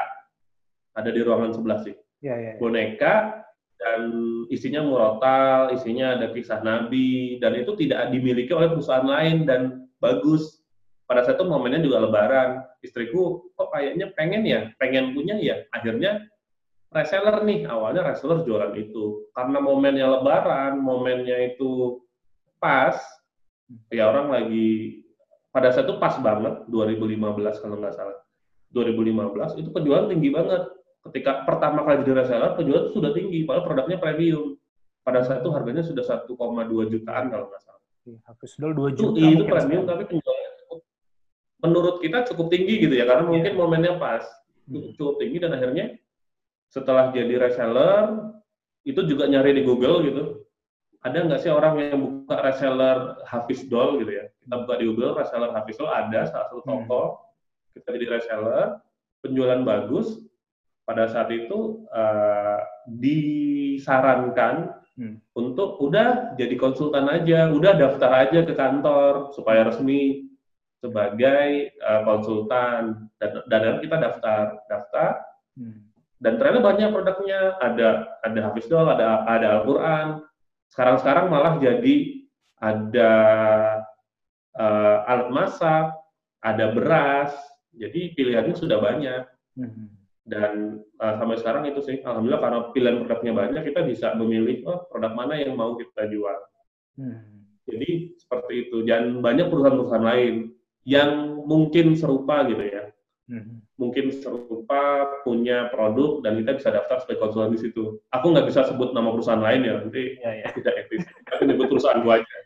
Speaker 2: Ada di ruangan sebelah sih.
Speaker 1: Ya, ya, ya.
Speaker 2: Boneka dan isinya murotal, isinya ada kisah Nabi, dan itu tidak dimiliki oleh perusahaan lain dan bagus. Pada saat itu momennya juga lebaran. Istriku, kok kayaknya pengen ya, pengen punya ya. Akhirnya reseller nih, awalnya reseller jualan itu. Karena momennya lebaran, momennya itu pas, ya orang lagi, pada saat itu pas banget, 2015 kalau nggak salah. 2015 itu penjualan tinggi banget. Ketika pertama kali jadi reseller, penjualan itu sudah tinggi, padahal produknya premium. Pada saat itu harganya sudah 1,2 jutaan kalau nggak salah.
Speaker 1: Hafiz Dol 2
Speaker 2: Itu,
Speaker 1: juta.
Speaker 2: itu
Speaker 1: mungkin
Speaker 2: premium tapi penjualannya cukup, menurut kita cukup tinggi gitu ya, karena mungkin momennya pas.
Speaker 1: Hmm.
Speaker 2: Cukup tinggi dan akhirnya setelah jadi reseller, itu juga nyari di Google gitu. Ada nggak sih orang yang buka reseller Hafiz Doll gitu ya? Kita buka di Google, reseller Hafiz Doll ada salah satu
Speaker 1: Hmm.
Speaker 2: toko, kita jadi reseller, penjualan bagus, pada saat itu eh, disarankan
Speaker 1: Hmm.
Speaker 2: untuk udah jadi konsultan aja, udah daftar aja ke kantor supaya resmi sebagai eh, konsultan dan, dan kita daftar daftar
Speaker 1: Hmm.
Speaker 2: dan ternyata banyak produknya ada ada Hafiz Doll, ada ada Al-Qur'an. Sekarang-sekarang malah jadi ada eh, alat masak, ada beras. Jadi pilihannya sudah banyak
Speaker 1: Hmm.
Speaker 2: Dan eh, sampai sekarang itu sih alhamdulillah karena pilihan produknya banyak kita bisa memilih oh produk mana yang mau kita jual.
Speaker 1: Hmm.
Speaker 2: Jadi seperti itu dan banyak perusahaan-perusahaan lain yang mungkin serupa gitu ya
Speaker 1: Hmm.
Speaker 2: mungkin serupa punya produk dan kita bisa daftar sebagai konsultan di situ. Aku nggak bisa sebut nama perusahaan lain ya, nanti
Speaker 1: Ya, ya. (laughs)
Speaker 2: tidak etis. Tapi nyebut perusahaan gua aja.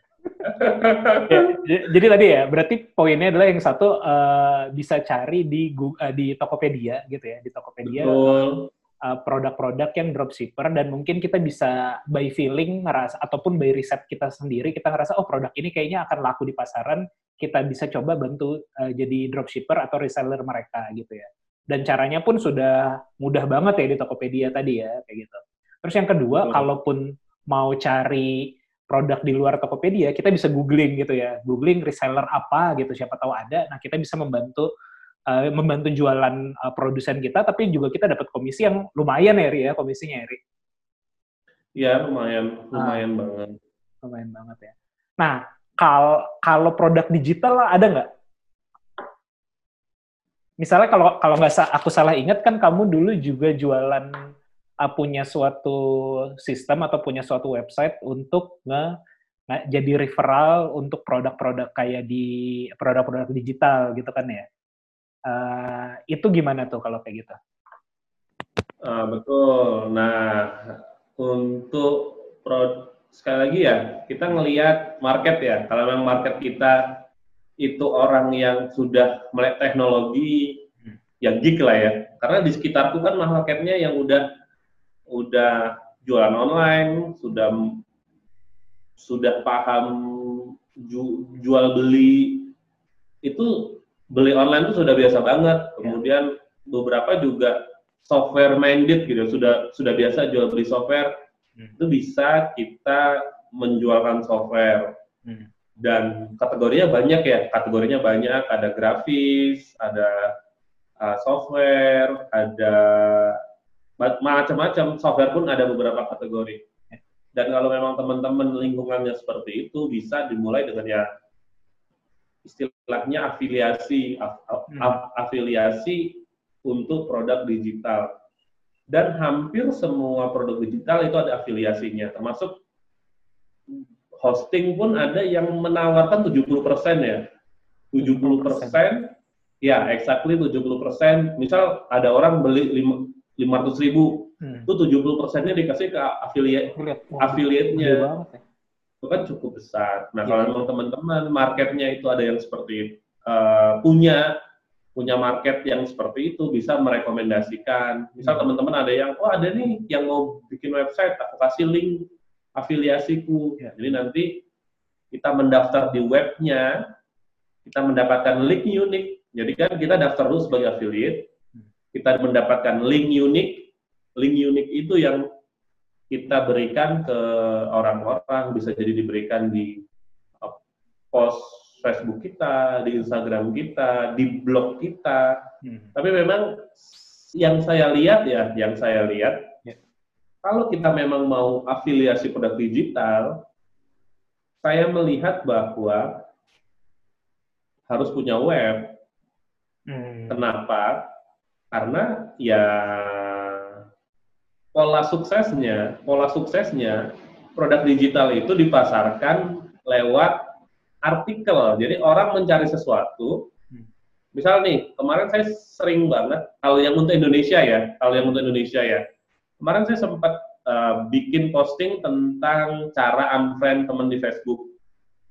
Speaker 1: Ya, jadi tadi ya, berarti poinnya adalah yang satu eh, bisa cari di Gu- eh, di Tokopedia gitu ya, di Tokopedia
Speaker 2: Betul.
Speaker 1: uh, produk-produk yang dropshipper dan mungkin kita bisa by feeling ngerasa ataupun by riset kita sendiri kita ngerasa oh produk ini kayaknya akan laku di pasaran kita bisa coba bantu uh, jadi dropshipper atau reseller mereka gitu ya dan caranya pun sudah mudah banget ya di Tokopedia tadi ya kayak gitu terus yang kedua
Speaker 2: Betul.
Speaker 1: kalaupun mau cari produk di luar Tokopedia kita bisa googling gitu ya googling reseller apa gitu siapa tahu ada nah kita bisa membantu uh, membantu jualan uh, produsen kita, tapi juga kita dapat komisi yang lumayan ya, Ri, ya, komisinya ya, Ri.
Speaker 2: Ya lumayan, lumayan banget.
Speaker 1: Lumayan banget ya. Nah, kalau kalau produk digital ada nggak? Misalnya kalau kalau nggak aku salah ingat kan kamu dulu juga jualan punya suatu sistem atau punya suatu website untuk nge, jadi referral untuk produk-produk kayak di produk-produk digital gitu kan ya. Uh, itu gimana tuh kalau kayak gitu?
Speaker 2: Ah, betul. Nah, untuk pro, sekali lagi ya, kita ngelihat market ya. Kalau memang market kita itu orang yang sudah melek teknologi,
Speaker 1: Hmm.
Speaker 2: ya geek lah ya. Karena di sekitarku kan marketnya yang udah udah jualan online, sudah sudah paham ju- jual beli itu beli online itu sudah biasa banget. Kemudian beberapa juga software minded gitu, sudah sudah biasa jual beli software.
Speaker 1: Hmm.
Speaker 2: Itu bisa kita menjualkan software
Speaker 1: Hmm.
Speaker 2: dan kategorinya banyak ya, kategorinya banyak, ada grafis, ada uh, software, ada macam-macam software pun ada beberapa kategori. Dan kalau memang teman-teman lingkungannya seperti itu, bisa dimulai dengan ya istilahnya afiliasi, af- af-
Speaker 1: Hmm.
Speaker 2: af- afiliasi untuk produk digital. Dan hampir semua produk digital itu ada afiliasinya, termasuk hosting pun ada yang menawarkan 70% ya. 70%, ya exactly 70%. Misal ada orang beli lim- 500 ribu,
Speaker 1: Hmm.
Speaker 2: itu 70%-nya dikasih ke affiliate affiliate-nya.
Speaker 1: ya.
Speaker 2: Itu kan cukup besar. Nah,
Speaker 1: Iya.
Speaker 2: kalau memang teman-teman marketnya itu ada yang seperti eh, punya punya market yang seperti itu bisa merekomendasikan. Misal
Speaker 1: Hmm.
Speaker 2: teman-teman ada yang, oh ada nih yang mau bikin website, aku kasih link afiliasiku.
Speaker 1: Ya.
Speaker 2: Jadi nanti kita mendaftar di webnya, kita mendapatkan link unik. Jadi kan kita daftar dulu sebagai affiliate, kita mendapatkan link unik. Link unik itu yang kita berikan ke orang-orang, bisa jadi diberikan di uh, post Facebook kita, di Instagram kita, di blog kita.
Speaker 1: Hmm.
Speaker 2: Tapi memang yang saya lihat ya, yang saya lihat,
Speaker 1: Ya.
Speaker 2: kalau kita memang mau afiliasi produk digital, saya melihat bahwa harus punya web.
Speaker 1: Hmm.
Speaker 2: Kenapa? Karena ya pola suksesnya, pola suksesnya produk digital itu dipasarkan lewat artikel. Jadi orang mencari sesuatu.
Speaker 1: Hmm.
Speaker 2: Misal nih, kemarin saya sering banget kalau yang untuk Indonesia ya, kalau yang untuk Indonesia ya. Kemarin saya sempat uh, bikin posting tentang cara unfriend teman di Facebook.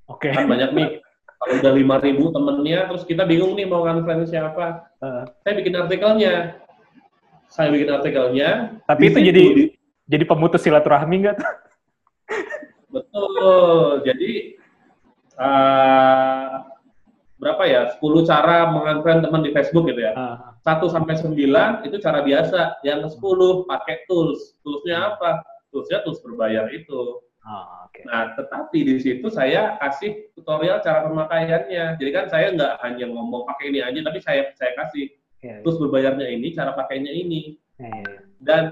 Speaker 1: Oke.
Speaker 2: Kan banyak nih kalau udah 5000 temennya terus kita bingung nih mau unfriend siapa.
Speaker 1: Uh,
Speaker 2: Saya bikin artikelnya. Saya bikin artikelnya.
Speaker 1: Tapi itu
Speaker 2: situ
Speaker 1: jadi
Speaker 2: di-
Speaker 1: jadi pemutus silaturahmi nggak
Speaker 2: betul. Jadi eh, berapa ya? 10 cara mengunfriend teman di Facebook gitu ya.
Speaker 1: Ah,
Speaker 2: 1 sampai 9 itu cara biasa. Yang ke-10 pakai tools. Toolsnya apa? Toolsnya tools berbayar itu.
Speaker 1: Ah, oke.
Speaker 2: Nah, tetapi di situ saya kasih tutorial cara pemakaiannya. Jadi kan saya nggak hanya ngomong pakai ini aja, tapi saya saya kasih
Speaker 1: Iya,
Speaker 2: terus berbayarnya ini, cara pakainya ini.
Speaker 1: iya.
Speaker 2: Dan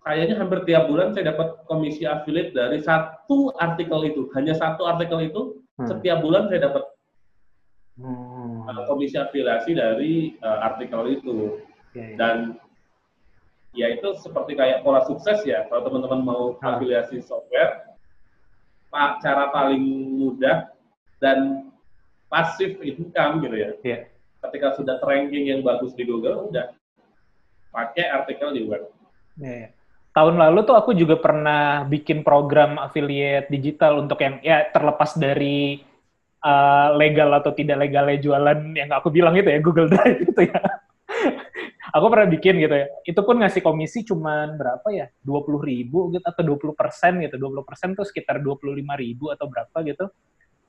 Speaker 2: kayaknya hampir tiap bulan saya dapat komisi affiliate dari satu artikel itu. Hanya satu artikel itu,
Speaker 1: Hmm.
Speaker 2: setiap bulan saya dapat
Speaker 1: Hmm.
Speaker 2: uh, komisi afiliasi dari uh, artikel itu.
Speaker 1: Iya.
Speaker 2: Dan ya itu seperti kayak pola sukses ya. Kalau teman-teman mau
Speaker 1: Ah.
Speaker 2: afiliasi software, pa- cara paling mudah dan pasif income gitu ya.
Speaker 1: Iya.
Speaker 2: Ketika sudah ranking yang bagus di Google, udah pakai artikel di web.
Speaker 1: Iya, iya. Tahun lalu tuh aku juga pernah bikin program affiliate digital untuk yang ya terlepas dari uh, legal atau tidak legalnya jualan yang aku bilang itu ya Google Drive (laughs) itu ya. Aku pernah bikin gitu ya. Itu pun ngasih komisi cuman berapa ya? 20 ribu gitu atau 20 persen gitu. 20 persen tuh sekitar 25 ribu atau berapa gitu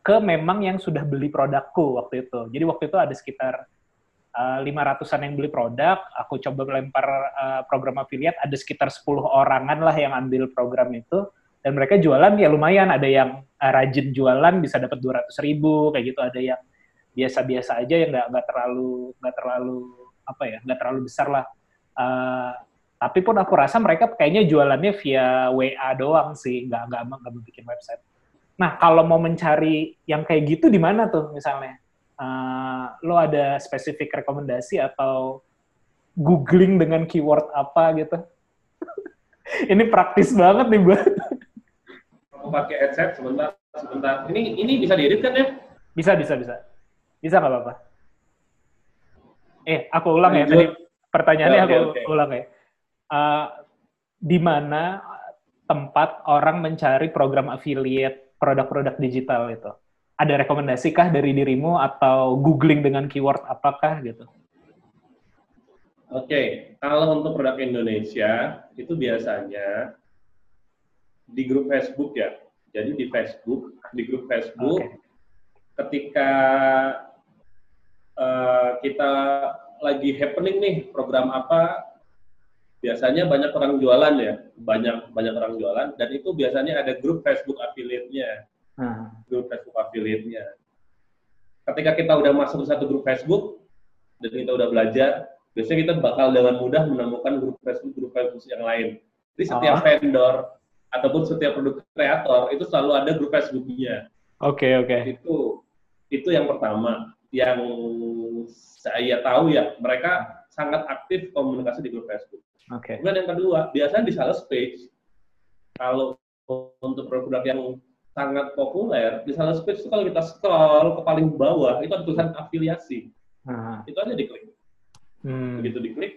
Speaker 1: ke memang yang sudah beli produkku waktu itu. Jadi waktu itu ada sekitar lima ratusan yang beli produk, aku coba melempar uh, program affiliate, ada sekitar 10 orangan lah yang ambil program itu, dan mereka jualan ya lumayan, ada yang uh, rajin jualan bisa dapat 200 ribu, kayak gitu, ada yang biasa-biasa aja yang nggak terlalu nggak terlalu apa ya nggak terlalu besar lah. Uh, tapi pun aku rasa mereka kayaknya jualannya via WA doang sih, nggak nggak nggak bikin website. Nah kalau mau mencari yang kayak gitu di mana tuh misalnya? Uh, lo ada spesifik rekomendasi atau googling dengan keyword apa gitu? (laughs) ini praktis banget nih buat.
Speaker 2: Aku pakai headset sebentar, sebentar. Ini ini bisa diedit kan ya?
Speaker 1: Bisa bisa bisa. Bisa nggak apa-apa. Eh, aku ulang ya
Speaker 2: Lanjut.
Speaker 1: tadi pertanyaannya
Speaker 2: Oke,
Speaker 1: aku
Speaker 2: oke.
Speaker 1: ulang ya. Uh, di mana tempat orang mencari program affiliate produk-produk digital itu? Ada rekomendasi kah dari dirimu atau googling dengan keyword apakah gitu?
Speaker 2: Oke, kalau untuk produk Indonesia itu biasanya di grup Facebook ya. Jadi di Facebook, di grup Facebook,
Speaker 1: Oke.
Speaker 2: ketika eh, kita lagi happening nih program apa, biasanya banyak orang jualan ya, banyak banyak orang jualan, dan itu biasanya ada grup Facebook affiliate-nya,
Speaker 1: Nah,
Speaker 2: grup Facebook affiliate-nya. Ketika kita udah masuk ke satu grup Facebook dan kita udah belajar, biasanya kita bakal dengan mudah menemukan grup Facebook grup Facebook yang lain. Jadi setiap
Speaker 1: Oh.
Speaker 2: vendor ataupun setiap produk kreator itu selalu ada grup Facebook-nya
Speaker 1: Oke oke.
Speaker 2: itu itu yang pertama yang saya tahu ya mereka sangat aktif komunikasi di grup Facebook.
Speaker 1: Oke.
Speaker 2: Kemudian yang kedua biasanya di sales page kalau untuk produk yang sangat populer di sales page itu kalau kita scroll ke paling bawah itu ada tulisan afiliasi
Speaker 1: Nah,
Speaker 2: itu aja diklik
Speaker 1: hmm,
Speaker 2: begitu diklik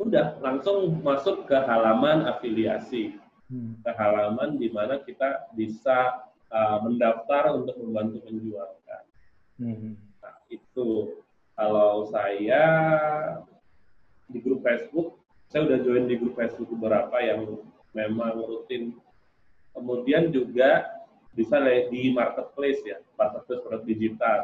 Speaker 2: udah langsung masuk ke halaman afiliasi
Speaker 1: hmm.
Speaker 2: ke halaman di mana kita bisa uh, mendaftar untuk membantu menjualkan
Speaker 1: Hmm.
Speaker 2: Itu kalau saya di grup Facebook, saya udah join di grup Facebook beberapa yang memang rutin. Kemudian juga bisa di marketplace ya, marketplace produk digital.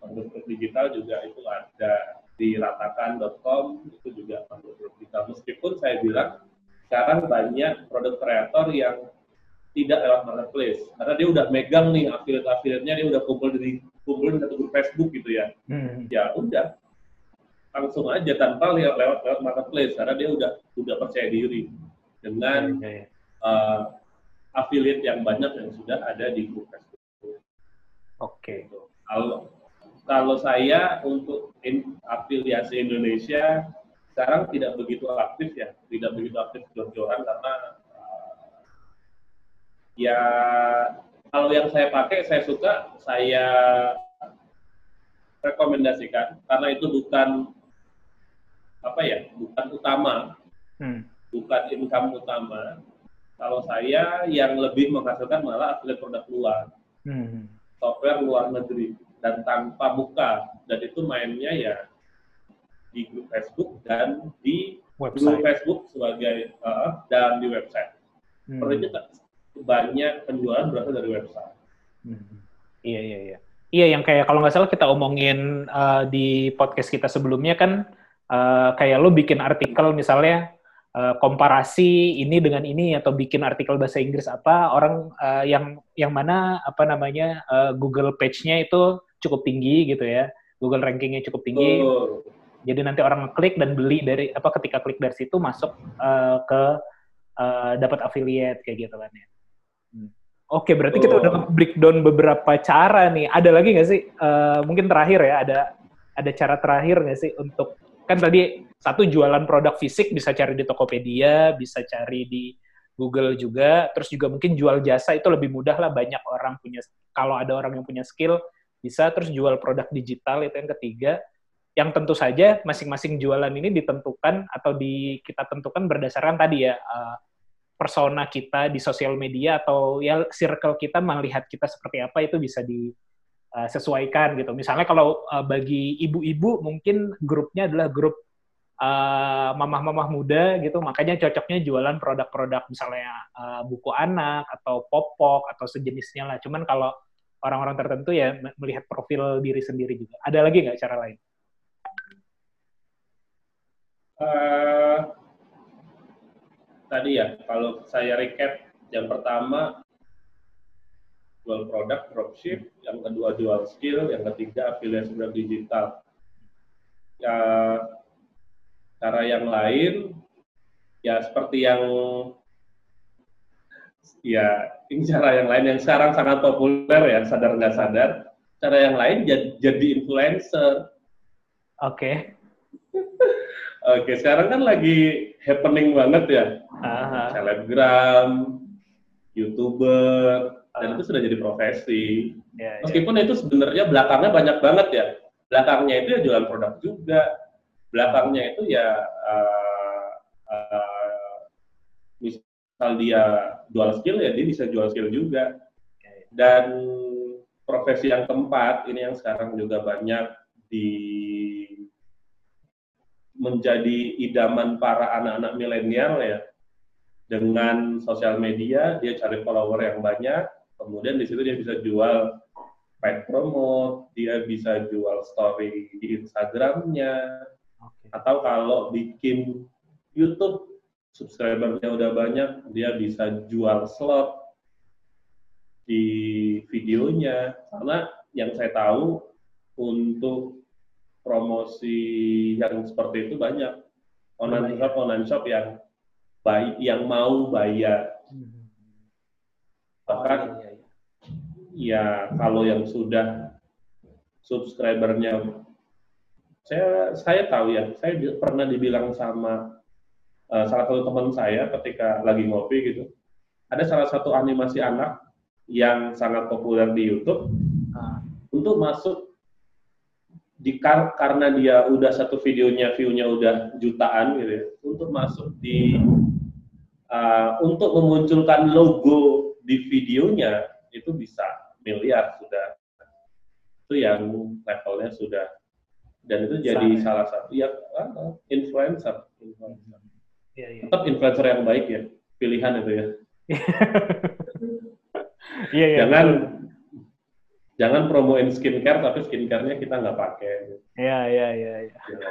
Speaker 2: produk digital juga itu ada di ratakan.com itu juga produk digital meskipun saya bilang sekarang banyak produk kreator yang tidak lewat marketplace karena dia udah megang nih affiliate-affiliate-nya dia udah kumpul di kumpul di satu grup Facebook gitu ya
Speaker 1: Hmm.
Speaker 2: ya udah langsung aja tanpa lewat lewat, lewat marketplace karena dia udah udah percaya diri dengan
Speaker 1: iya.
Speaker 2: uh, affiliate yang banyak yang sudah ada di grup Facebook.
Speaker 1: Oke.
Speaker 2: Kalau kalau saya untuk in, afiliasi Indonesia sekarang tidak begitu aktif ya, tidak begitu aktif jor-joran karena ya kalau yang saya pakai saya suka saya rekomendasikan karena itu bukan apa ya, bukan utama,
Speaker 1: Hmm.
Speaker 2: bukan income utama. Kalau saya yang lebih menghasilkan malah affiliate produk luar
Speaker 1: Hmm.
Speaker 2: software luar negeri dan tanpa buka dan itu mainnya ya di grup Facebook dan di grup
Speaker 1: Website.
Speaker 2: Facebook sebagai uh, dan di website.
Speaker 1: Hmm.
Speaker 2: Banyak penjualan berasal dari website.
Speaker 1: Hmm. Iya, iya, iya. Iya, yang kayak kalau nggak salah kita omongin uh, di podcast kita sebelumnya kan, uh, kayak lo bikin artikel misalnya uh, komparasi ini dengan ini atau bikin artikel bahasa Inggris apa, orang uh, yang yang mana apa namanya uh, Google page-nya itu cukup tinggi gitu ya, Google rankingnya cukup tinggi.
Speaker 2: Betul.
Speaker 1: Jadi nanti orang ngeklik dan beli dari apa ketika klik dari situ masuk uh, ke uh, dapat affiliate kayak gitu kan ya. Oke, berarti kita
Speaker 2: Betul.
Speaker 1: udah breakdown beberapa cara nih. Ada lagi nggak sih? Uh, mungkin terakhir ya, ada ada cara terakhir nggak sih untuk kan tadi satu jualan produk fisik bisa cari di Tokopedia, bisa cari di Google juga, terus juga mungkin jual jasa itu lebih mudah lah banyak orang punya kalau ada orang yang punya skill bisa terus jual produk digital itu yang ketiga yang tentu saja masing-masing jualan ini ditentukan atau di kita tentukan berdasarkan tadi ya uh, persona kita di sosial media atau ya circle kita melihat kita seperti apa itu bisa disesuaikan gitu. Misalnya kalau uh, bagi ibu-ibu mungkin grupnya adalah grup uh, mamah-mamah muda gitu, makanya cocoknya jualan produk-produk misalnya uh, buku anak atau popok atau sejenisnya lah. Cuman kalau orang-orang tertentu ya melihat profil diri sendiri juga. Ada lagi nggak cara lain?
Speaker 2: Eh, tadi ya, kalau saya recap, yang pertama jual produk dropship, yang kedua jual skill, yang ketiga afiliasi produk digital. Ya, cara yang lain, ya seperti yang ya ini cara yang lain yang sekarang sangat populer ya sadar nggak sadar cara yang lain jadi, jadi influencer
Speaker 1: Oke.
Speaker 2: oke sekarang kan lagi happening banget ya
Speaker 1: Aha.
Speaker 2: selebgram youtuber dan itu sudah jadi profesi.
Speaker 1: Ya, ya.
Speaker 2: meskipun itu sebenarnya belakangnya banyak banget ya. Belakangnya itu ya jualan produk juga. Belakangnya itu ya uh, uh, misal dia jual skill ya dia bisa jual skill juga. Dan profesi yang keempat ini yang sekarang juga banyak di menjadi idaman para anak-anak milenial ya dengan sosial media dia cari follower yang banyak kemudian di situ dia bisa jual paid promote dia bisa jual story di Instagramnya.
Speaker 1: Oke.
Speaker 2: atau kalau bikin YouTube subscribernya udah banyak dia bisa jual slot di videonya. Karena yang saya tahu untuk promosi yang seperti itu banyak. Online shop online shop yang baik yang mau bayar
Speaker 1: Hmm.
Speaker 2: bahkan
Speaker 1: Oh, iya, iya.
Speaker 2: ya kalau yang sudah subscribernya saya saya tahu ya saya di- pernah dibilang sama eh, salah satu teman saya ketika lagi ngopi gitu ada salah satu animasi anak yang sangat populer di YouTube
Speaker 1: Ah.
Speaker 2: untuk masuk di kar- karena dia udah satu videonya view-nya udah jutaan gitu ya, untuk masuk di uh, untuk memunculkan logo di videonya itu bisa miliar sudah itu yang levelnya sudah dan itu jadi
Speaker 1: ya.
Speaker 2: salah satu ya influencer, influencer.
Speaker 1: Iya, iya.
Speaker 2: tetap influencer yang baik ya pilihan itu ya (laughs)
Speaker 1: Iya, iya.
Speaker 2: jangan jangan promoin skincare tapi skincare-nya kita nggak pakai.
Speaker 1: Iya, iya, iya. Iya,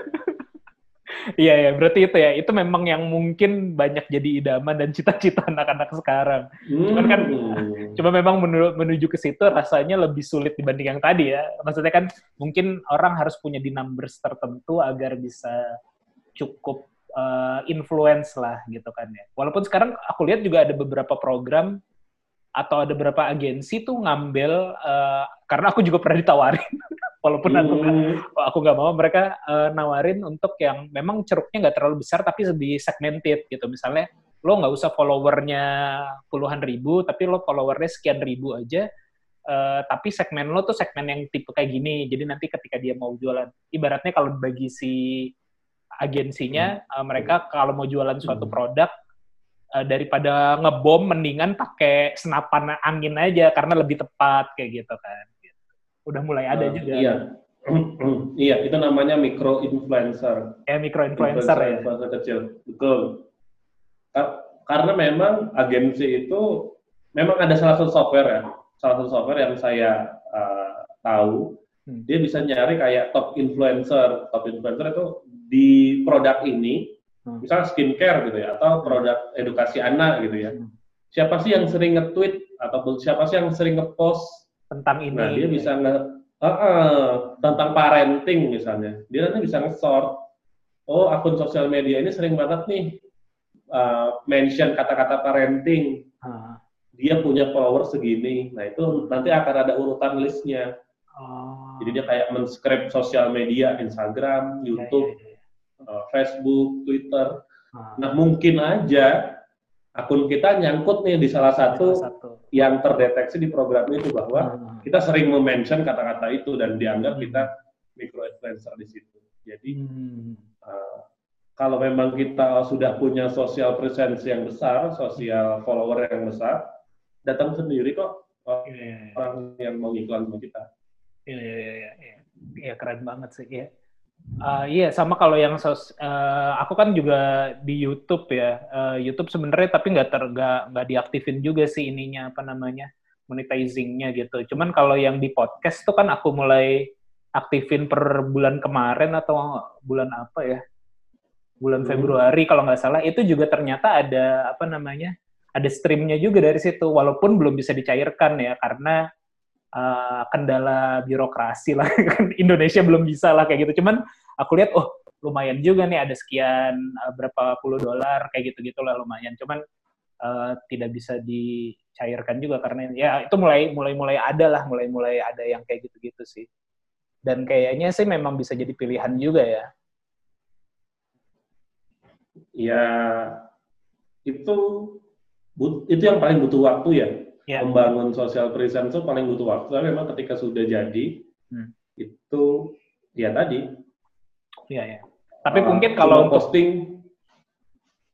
Speaker 1: iya, ya, berarti itu ya. Itu memang yang mungkin banyak jadi idaman dan cita-cita (laughs) anak-anak sekarang. Cuman kan,
Speaker 2: Hmm.
Speaker 1: cuma memang menu- menuju ke situ rasanya lebih sulit dibanding yang tadi ya. Maksudnya kan mungkin orang harus punya di numbers tertentu agar bisa cukup uh, influence lah gitu kan ya. Walaupun sekarang aku lihat juga ada beberapa program atau ada beberapa agensi tuh ngambil uh, karena aku juga pernah ditawarin (laughs) walaupun aku nggak
Speaker 2: Hmm.
Speaker 1: kalau aku nggak mau mereka eh, nawarin untuk yang memang ceruknya nggak terlalu besar tapi lebih segmented gitu misalnya lo nggak usah followernya puluhan ribu tapi lo followernya sekian ribu aja eh, tapi segmen lo tuh segmen yang tipe kayak gini jadi nanti ketika dia mau jualan ibaratnya kalau bagi si agensinya eh, mereka kalau mau jualan suatu
Speaker 2: Hmm.
Speaker 1: produk daripada ngebom mendingan pakai senapan angin aja karena lebih tepat kayak gitu kan udah mulai ada
Speaker 2: Eh,
Speaker 1: juga
Speaker 2: Iya. iya, itu namanya micro influencer.
Speaker 1: kayak micro influencer ya.
Speaker 2: influencer kecil. Betul. Ka- Karena memang agensi itu memang ada salah satu software ya, salah satu software yang saya uh, tahu,
Speaker 1: Hmm.
Speaker 2: dia bisa nyari kayak top influencer. Top influencer itu di produk ini,
Speaker 1: Hmm.
Speaker 2: misalnya skincare gitu ya, atau produk edukasi anak gitu ya.
Speaker 1: Hmm.
Speaker 2: Siapa sih yang sering nge-tweet atau siapa sih yang sering nge-post
Speaker 1: tentang ini.
Speaker 2: Nah, dia bisa nge Ah, ah, tentang parenting misalnya. Dia nanti bisa nge-sort. Oh, akun sosial media ini sering banget nih uh, mention kata-kata parenting.
Speaker 1: Ah.
Speaker 2: Dia punya follower segini. Nah, itu nanti akan ada urutan listnya.
Speaker 1: Oh.
Speaker 2: Jadi dia kayak men-script sosial media, Instagram,
Speaker 1: Ya,
Speaker 2: YouTube,
Speaker 1: ya, ya.
Speaker 2: uh, Facebook, Twitter.
Speaker 1: Ah.
Speaker 2: Nah, mungkin aja akun kita nyangkut nih di salah satu
Speaker 1: Salah satu.
Speaker 2: yang terdeteksi di program itu bahwa
Speaker 1: Ah.
Speaker 2: kita sering mention kata-kata itu dan dianggap
Speaker 1: Hmm.
Speaker 2: kita micro influencer di situ. Jadi
Speaker 1: Hmm.
Speaker 2: uh, kalau memang kita sudah punya sosial presence yang besar, sosial follower yang besar, datang sendiri kok uh,
Speaker 1: Iya, iya, iya.
Speaker 2: orang yang mau iklan sama kita.
Speaker 1: Iya, iya, iya, iya, keren banget sih. Iya. Ah, iya, sama kalau yang sos, eh, aku kan juga di YouTube ya. Eh, YouTube sebenarnya tapi nggak ter nggak nggak diaktifin juga sih ininya apa namanya monetizingnya gitu. Cuman kalau yang di podcast tuh kan aku mulai aktifin per bulan kemarin atau bulan apa ya? Bulan
Speaker 2: Hmm.
Speaker 1: Februari kalau nggak salah. Itu juga ternyata ada apa namanya? Ada streamnya juga dari situ. Walaupun belum bisa dicairkan ya karena uh, kendala birokrasi lah. (laughs) Kan Indonesia belum bisa lah kayak gitu. Cuman aku lihat oh lumayan juga nih ada sekian uh, berapa puluh dolar kayak gitu gitulah lumayan. Cuman uh, tidak bisa dicairkan juga karena ya itu mulai mulai mulai ada lah mulai mulai ada yang kayak gitu gitu sih. Dan kayaknya sih memang bisa jadi pilihan juga ya.
Speaker 2: Ya itu itu yang paling butuh waktu ya.
Speaker 1: Ya.
Speaker 2: Membangun social presence itu paling butuh waktu. Tapi memang ketika sudah jadi
Speaker 1: Hmm.
Speaker 2: itu ya tadi
Speaker 1: Iya ya tapi
Speaker 2: Uh,
Speaker 1: mungkin
Speaker 2: cuma
Speaker 1: kalau untuk
Speaker 2: posting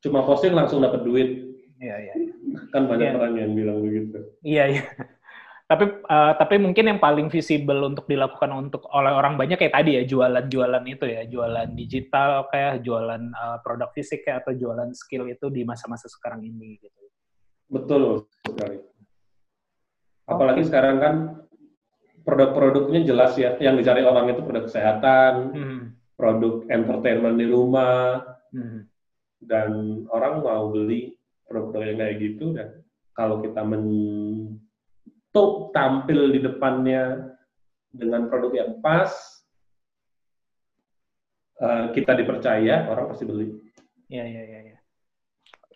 Speaker 2: cuma posting langsung dapat duit
Speaker 1: iya iya
Speaker 2: kan banyak
Speaker 1: Iya.
Speaker 2: orang yang bilang begitu
Speaker 1: Iya, iya. (laughs) Tapi uh, tapi mungkin yang paling visible untuk dilakukan untuk oleh orang banyak kayak tadi ya jualan-jualan itu ya, jualan digital kayak jualan uh, produk fisik kayak atau jualan skill itu di masa-masa sekarang ini gitu.
Speaker 2: betul sekali apalagi sekarang kan produk-produknya jelas ya yang dicari orang itu produk kesehatan
Speaker 1: Hmm.
Speaker 2: produk entertainment di rumah
Speaker 1: Hmm.
Speaker 2: dan orang mau beli produk-produk yang kayak gitu dan kalau kita men tuh tampil di depannya dengan produk yang pas eh, kita dipercaya orang pasti beli
Speaker 1: Iya, iya, iya. iya.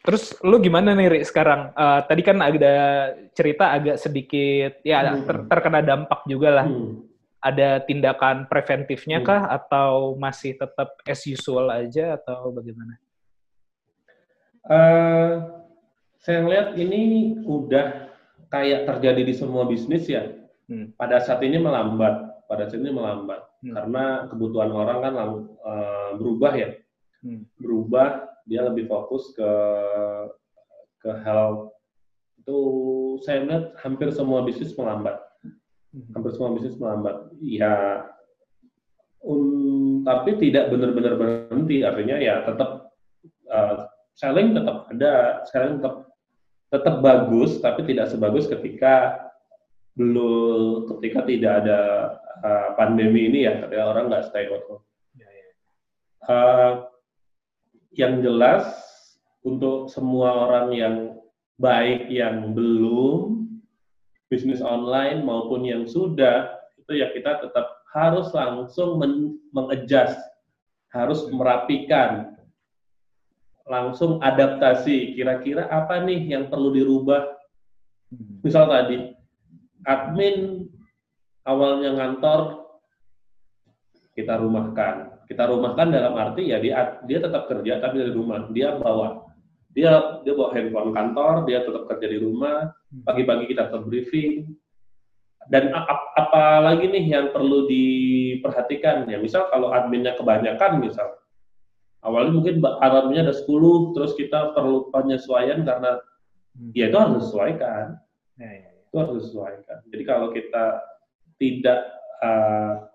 Speaker 1: Terus lu gimana nih Ri, sekarang? Uh, tadi kan ada cerita agak sedikit ya
Speaker 2: Hmm.
Speaker 1: ter- terkena dampak juga lah.
Speaker 2: Hmm.
Speaker 1: Ada tindakan preventifnya
Speaker 2: Hmm.
Speaker 1: kah atau masih tetap as usual aja atau bagaimana?
Speaker 2: Eh, saya lihat ini udah kayak terjadi di semua bisnis ya.
Speaker 1: Hmm.
Speaker 2: Pada saat ini melambat, pada saat ini melambat
Speaker 1: Hmm.
Speaker 2: karena kebutuhan orang kan lang- eh, berubah ya.
Speaker 1: Hmm.
Speaker 2: Berubah, dia lebih fokus ke ke health. Itu saya lihat hampir semua bisnis melambat.
Speaker 1: Hmm.
Speaker 2: Hampir semua bisnis melambat. Ya, um, tapi tidak benar-benar berhenti. Artinya ya tetap eh, selling tetap ada, selling tetap tetap bagus, tapi tidak sebagus ketika dulu ketika tidak ada uh, pandemi ini ya, ketika orang nggak stay at home. Uh, yang jelas untuk semua orang yang baik yang belum bisnis online maupun yang sudah itu ya kita tetap harus langsung men mengadjust, harus merapikan, langsung adaptasi. Kira-kira apa nih yang perlu dirubah? Misal tadi admin awalnya ngantor kita rumahkan. Kita rumahkan dalam arti ya dia dia tetap kerja tapi dari rumah. Dia bawa dia dia bawa handphone kantor, dia tetap kerja di rumah. Pagi-pagi kita tetap briefing. Dan ap apalagi nih yang perlu diperhatikan ya, misal kalau adminnya kebanyakan misal awalnya mungkin adminnya ada 10 terus kita perlu penyesuaian karena ya itu harus disesuaikan.
Speaker 1: Ya, ya, ya.
Speaker 2: Itu harus disesuaikan. Jadi kalau kita tidak uh,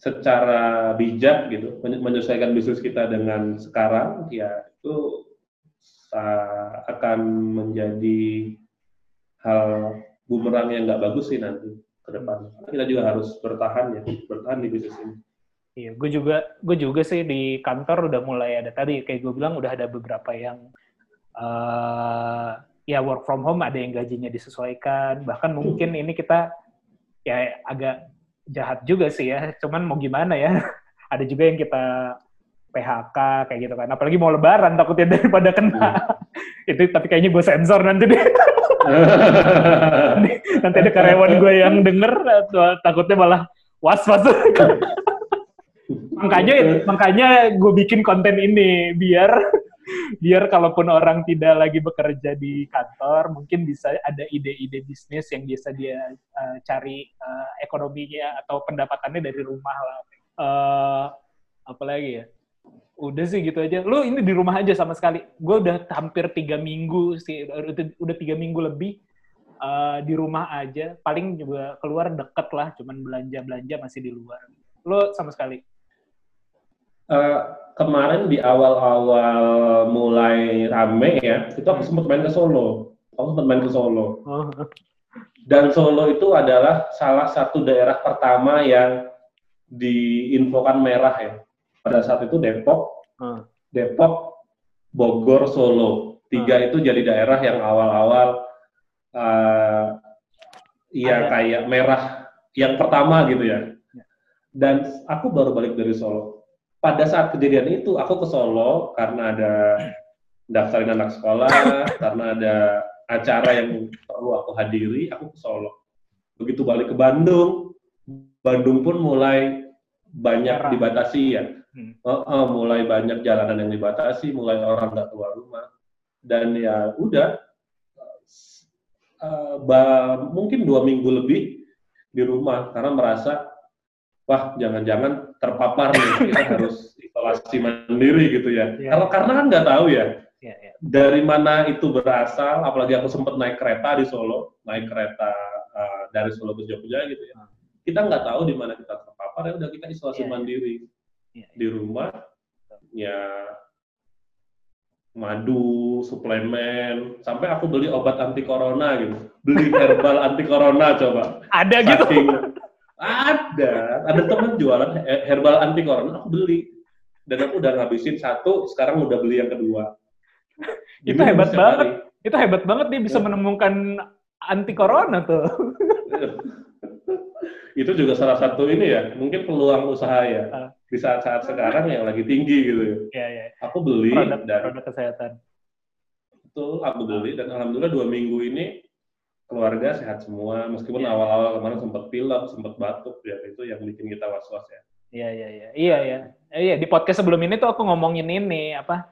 Speaker 2: secara bijak gitu menyesuaikan bisnis kita dengan sekarang ya itu akan menjadi hal bumerang yang nggak bagus sih nanti ke depan. Kita juga harus bertahan ya, bertahan di bisnis ini.
Speaker 1: Iya, gue juga gue juga sih di kantor udah mulai ada tadi kayak gue bilang udah ada beberapa yang uh, ya work from home ada yang gajinya disesuaikan bahkan mungkin ini kita ya agak jahat juga sih ya. Cuman mau gimana ya? (laughs) Ada juga yang kita PHK kayak gitu kan. Apalagi mau lebaran takutnya (laughs) daripada kena. (laughs) Itu tapi kayaknya gue sensor nanti deh. nanti ada karyawan gue yang denger takutnya malah was-was. makanya makanya gue bikin konten ini biar biar kalaupun orang tidak lagi bekerja di kantor, mungkin bisa ada ide-ide bisnis yang bisa dia uh, cari uh, ekonominya atau pendapatannya dari rumah lah. Uh, apalagi ya? Udah sih gitu aja. Lu ini di rumah aja sama sekali. Gue udah hampir tiga minggu sih, udah, tiga minggu lebih uh, di rumah aja. Paling juga keluar deket lah, cuman belanja-belanja masih di luar. Lu sama sekali?
Speaker 2: Kemarin di awal-awal mulai rame ya, itu aku sempat main ke Solo. Aku sempat main ke Solo.
Speaker 1: Oh.
Speaker 2: Dan Solo itu adalah salah satu daerah pertama yang diinfokan merah ya. Pada saat itu Depok,
Speaker 1: Hmm.
Speaker 2: Depok, Bogor, Solo. Tiga itu jadi daerah yang awal-awal uh, ya kayak merah yang pertama gitu ya. Dan aku baru balik dari Solo pada saat kejadian itu aku ke Solo karena ada daftarin anak sekolah, (laughs) karena ada acara yang perlu aku hadiri, aku ke Solo. Begitu balik ke Bandung, Bandung pun mulai banyak dibatasi ya.
Speaker 1: Hmm.
Speaker 2: Oh, oh, mulai banyak jalanan yang dibatasi, mulai orang nggak keluar rumah. Dan ya udah, eh, ba- mungkin dua minggu lebih di rumah karena merasa wah jangan-jangan terpapar nih kita (laughs) harus isolasi mandiri gitu ya.
Speaker 1: Iya.
Speaker 2: Kalau karena kan nggak tahu ya
Speaker 1: Iya, iya.
Speaker 2: dari mana itu berasal. Apalagi aku sempat naik kereta di Solo, naik kereta uh, dari Solo ke Jogja gitu ya. Kita nggak tahu di mana kita terpapar ya udah kita isolasi
Speaker 1: iya.
Speaker 2: mandiri
Speaker 1: iya.
Speaker 2: di rumah. Ya madu, suplemen, sampai aku beli obat anti corona gitu. Beli herbal (laughs) anti corona coba.
Speaker 1: Ada gitu.
Speaker 2: Ada, ada teman jualan he- herbal anti corona, aku beli. Dan aku udah ngabisin satu, sekarang udah beli yang kedua. (laughs)
Speaker 1: Itu hebat banget.
Speaker 2: hari.
Speaker 1: Itu hebat banget dia bisa
Speaker 2: Ya.
Speaker 1: menemukan anti corona tuh. (laughs)
Speaker 2: Itu juga salah satu ini ya, mungkin peluang usaha ya.
Speaker 1: Ah.
Speaker 2: Di saat-saat sekarang yang lagi tinggi gitu ya.
Speaker 1: Iya, iya.
Speaker 2: Aku beli
Speaker 1: Produk
Speaker 2: dan
Speaker 1: produk kesehatan.
Speaker 2: itu aku beli dan alhamdulillah dua minggu ini keluarga sehat semua. Meskipun
Speaker 1: Iya.
Speaker 2: awal-awal kemarin sempat pilek, sempat batuk ya itu yang bikin kita was-was ya.
Speaker 1: Iya, iya, iya. Iya, iya. Eh, Iya, di podcast sebelum ini tuh aku ngomongin ini apa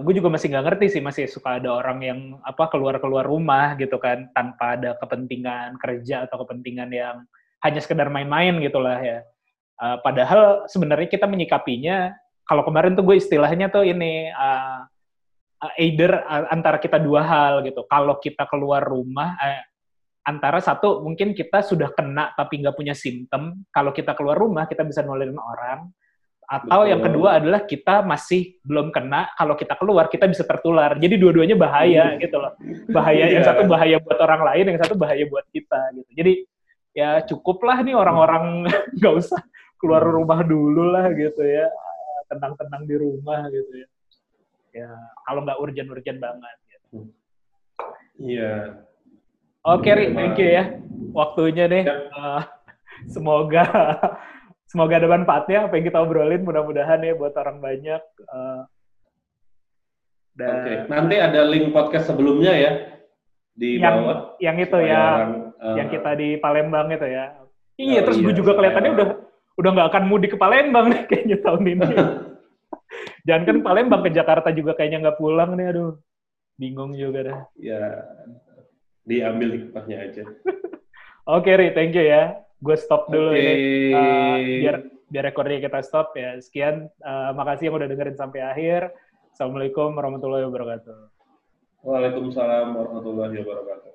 Speaker 1: gue juga masih nggak ngerti sih masih suka ada orang yang apa keluar keluar rumah gitu kan tanpa ada kepentingan kerja atau kepentingan yang hanya sekedar main-main gitulah ya. Eh, padahal sebenarnya kita menyikapinya kalau kemarin tuh gue istilahnya tuh ini eh, eh, either eh, antara kita dua hal gitu. Kalau kita keluar rumah eh, antara satu mungkin kita sudah kena tapi nggak punya simptom. Kalau kita keluar rumah kita bisa nularin orang. Atau
Speaker 2: Betul.
Speaker 1: yang kedua adalah kita masih belum kena, kalau kita keluar kita bisa tertular. Jadi dua-duanya bahaya gitu loh. Bahaya yang
Speaker 2: Iya.
Speaker 1: satu bahaya buat orang lain, yang satu bahaya buat kita gitu. Jadi ya cukuplah nih orang-orang (laughs) nggak usah keluar rumah dulu lah gitu ya. Tenang-tenang di rumah gitu ya. Ya kalau nggak urgent-urgent banget. Gitu.
Speaker 2: Iya.
Speaker 1: Oke, Ri, thank you ya. Waktunya nih.
Speaker 2: Yap.
Speaker 1: Eh, semoga (laughs) semoga ada manfaatnya apa yang kita obrolin. Mudah-mudahan ya buat orang banyak. Eh, dan
Speaker 2: Oke. Nanti ada link podcast sebelumnya ya di
Speaker 1: yang
Speaker 2: bawah.
Speaker 1: yang itu ya,
Speaker 2: orang, eh,
Speaker 1: yang kita di Palembang itu ya. Iya,
Speaker 2: Oh,
Speaker 1: terus gue
Speaker 2: iya,
Speaker 1: juga kelihatannya udah udah nggak akan mudik ke Palembang nih (laughs) kayaknya tahun ini. (laughs) Jangan kan Palembang ke Jakarta juga kayaknya nggak pulang nih, aduh. Bingung juga dah.
Speaker 2: ya diambil hikmahnya aja. (laughs)
Speaker 1: Oke, Ri, thank you ya. Gue stop dulu
Speaker 2: Oke.
Speaker 1: ini. Eh, biar biar recordnya kita stop ya. Sekian, Eh, makasih yang udah dengerin sampai akhir. Assalamualaikum warahmatullahi wabarakatuh.
Speaker 2: Waalaikumsalam warahmatullahi wabarakatuh.